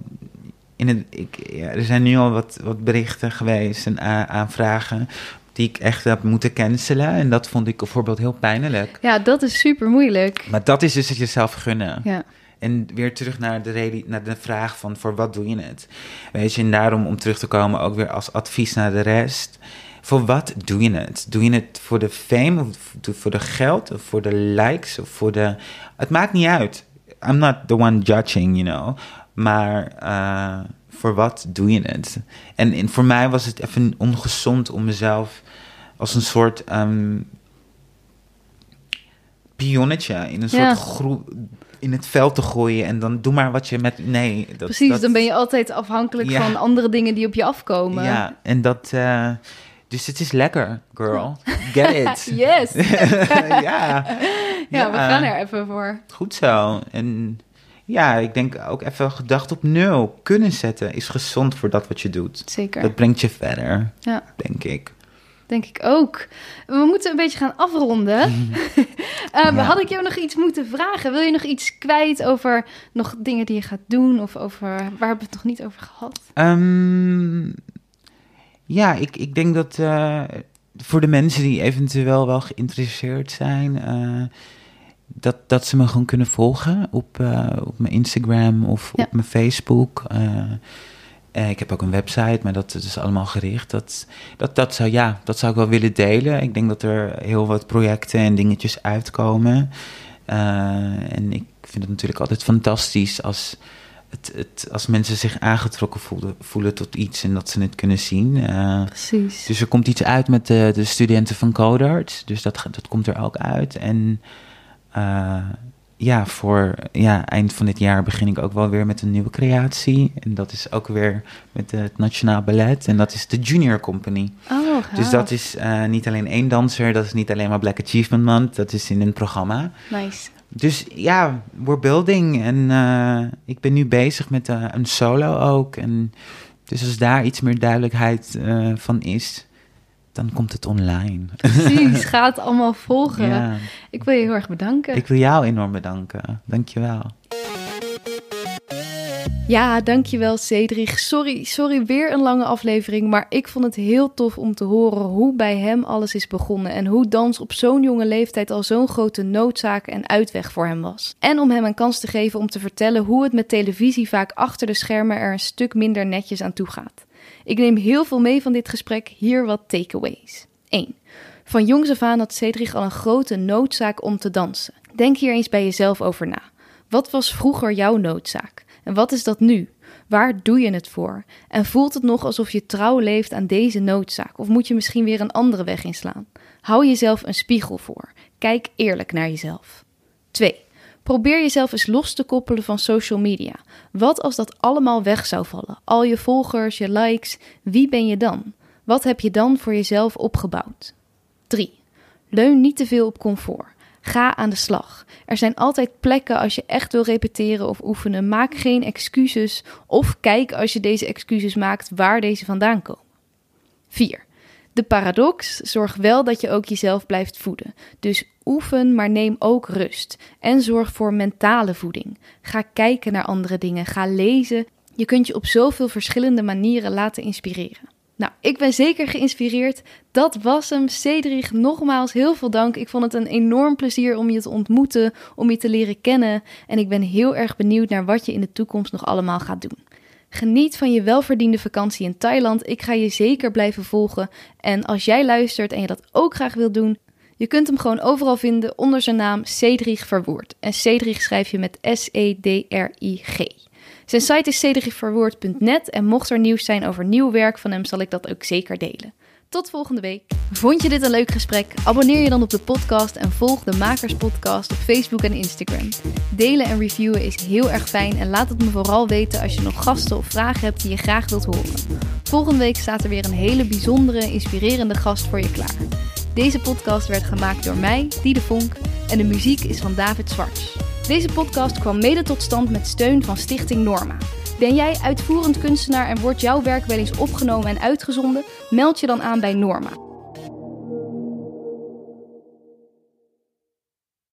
In het, ik, ja, er zijn nu al wat, wat berichten geweest en a- aanvragen. die ik echt heb moeten cancelen. En dat vond ik bijvoorbeeld heel pijnlijk. Ja, dat is super moeilijk. Maar dat is dus het jezelf gunnen. Ja. En weer terug naar de, naar de vraag van voor wat doe je het? Weet je, en daarom om terug te komen ook weer als advies naar de rest. Voor wat doe je het? Doe je het voor de fame, of voor de geld, of voor de likes, of voor de... Het maakt niet uit. I'm not the one judging, you know. Maar eh, voor wat doe je het? En, en voor mij was het even ongezond om mezelf als een soort ehm, pionnetje in een Ja. soort groe in het veld te gooien en dan doe maar wat je met nee dat, Precies, dat- dan ben je altijd afhankelijk Ja. van andere dingen die op je afkomen. ja en dat eh, dus het is lekker girl get it Yes! ja Ja, we gaan er even voor. goed zo en ja ik denk ook even gedacht op nul kunnen zetten is gezond voor dat wat je doet Zeker. dat brengt je verder Ja. denk ik Denk ik ook. We moeten een beetje gaan afronden. Ja. Had ik jou nog iets moeten vragen? Wil je nog iets kwijt over nog dingen die je gaat doen? Of over waar hebben we het nog niet over gehad? Ehm, ja, ik, ik denk dat eh, voor de mensen die eventueel wel geïnteresseerd zijn, eh, dat, dat ze me gewoon kunnen volgen op, eh, op mijn Instagram of Ja. op mijn Facebook. Eh, ik heb ook een website, maar dat is allemaal gericht. Dat, dat, dat, zou, ja, dat zou ik wel willen delen. Ik denk dat er heel wat projecten en dingetjes uitkomen. Eh, en ik vind het natuurlijk altijd fantastisch als, het, het, als mensen zich aangetrokken voelen, voelen tot iets en dat ze het kunnen zien. Eh, Precies. dus er komt iets uit met de, de studenten van Codarts. Dus dat, dat komt er ook uit. En ja, voor ja, eind van dit jaar begin ik ook wel weer met een nieuwe creatie. En dat is ook weer met het Nationaal Ballet. En dat is de Junior Company. Oh, Dus dat is eh, niet alleen één danser, dat is niet alleen maar Black Achievement Month. Dat is in een programma. Nice. Dus ja, we're building. En eh, ik ben nu bezig met eh, een solo ook. En dus als daar iets meer duidelijkheid van is, dan komt het online. Precies, ga het allemaal volgen. Ja, Ik wil je heel erg bedanken. ik wil jou enorm bedanken. Dankjewel. Ja, dankjewel Cedric. Sorry, sorry, weer een lange aflevering, maar ik vond het heel tof om te horen hoe bij hem alles is begonnen en hoe dans op zo'n jonge leeftijd al zo'n grote noodzaak en uitweg voor hem was. En om hem een kans te geven om te vertellen hoe het met televisie vaak achter de schermen er een stuk minder netjes aan toe gaat. Ik neem heel veel mee van dit gesprek, hier wat takeaways. 1. Van jongs af aan had Cedric al een grote noodzaak om te dansen. Denk hier eens bij jezelf over na. Wat was vroeger jouw noodzaak? En wat is dat nu? Waar doe je het voor? En voelt het nog alsof je trouw leeft aan deze noodzaak? Of moet je misschien weer een andere weg inslaan? Hou jezelf een spiegel voor. Kijk eerlijk naar jezelf. 2. Probeer jezelf eens los te koppelen van social media. Wat als dat allemaal weg zou vallen? Al je volgers, je likes, wie ben je dan? Wat heb je dan voor jezelf opgebouwd? 3. Leun niet te veel op comfort. Ga aan de slag. Er zijn altijd plekken als je echt wil repeteren of oefenen. Maak geen excuses of kijk als je deze excuses maakt waar deze vandaan komen. 4. De paradox zorg wel dat je ook jezelf blijft voeden. Dus oefen, maar neem ook rust. En zorg voor mentale voeding. Ga kijken naar andere dingen. Ga lezen. Je kunt je op zoveel verschillende manieren laten inspireren. Nou, ik ben zeker geïnspireerd. Dat was hem. Cedric, nogmaals heel veel dank. Ik vond het een enorm plezier om je te ontmoeten, om je te leren kennen. En ik ben heel erg benieuwd naar wat je in de toekomst nog allemaal gaat doen. Geniet van je welverdiende vakantie in Thailand. Ik ga je zeker blijven volgen. En als jij luistert en je dat ook graag wilt doen, je kunt hem gewoon overal vinden onder zijn naam Cedrig Verwoerd. En Cedrig schrijf je met S-E-D-R-I-G. Zijn site is cedrigverwoerd.net en mocht er nieuws zijn over nieuw werk van hem, zal ik dat ook zeker delen. Tot volgende week. Vond je dit een leuk gesprek? Abonneer je dan op de podcast en volg de Makers Podcast op Facebook en Instagram. Delen en reviewen is heel erg fijn en laat het me vooral weten als je nog gasten of vragen hebt die je graag wilt horen. Volgende week staat er weer een hele bijzondere, inspirerende gast voor je klaar. Deze podcast werd gemaakt door mij, Diede Vonk, en de muziek is van David Zwarts. Deze podcast kwam mede tot stand met steun van Stichting Norma. Ben jij uitvoerend kunstenaar en wordt jouw werk wel eens opgenomen en uitgezonden? Meld je dan aan bij Norma.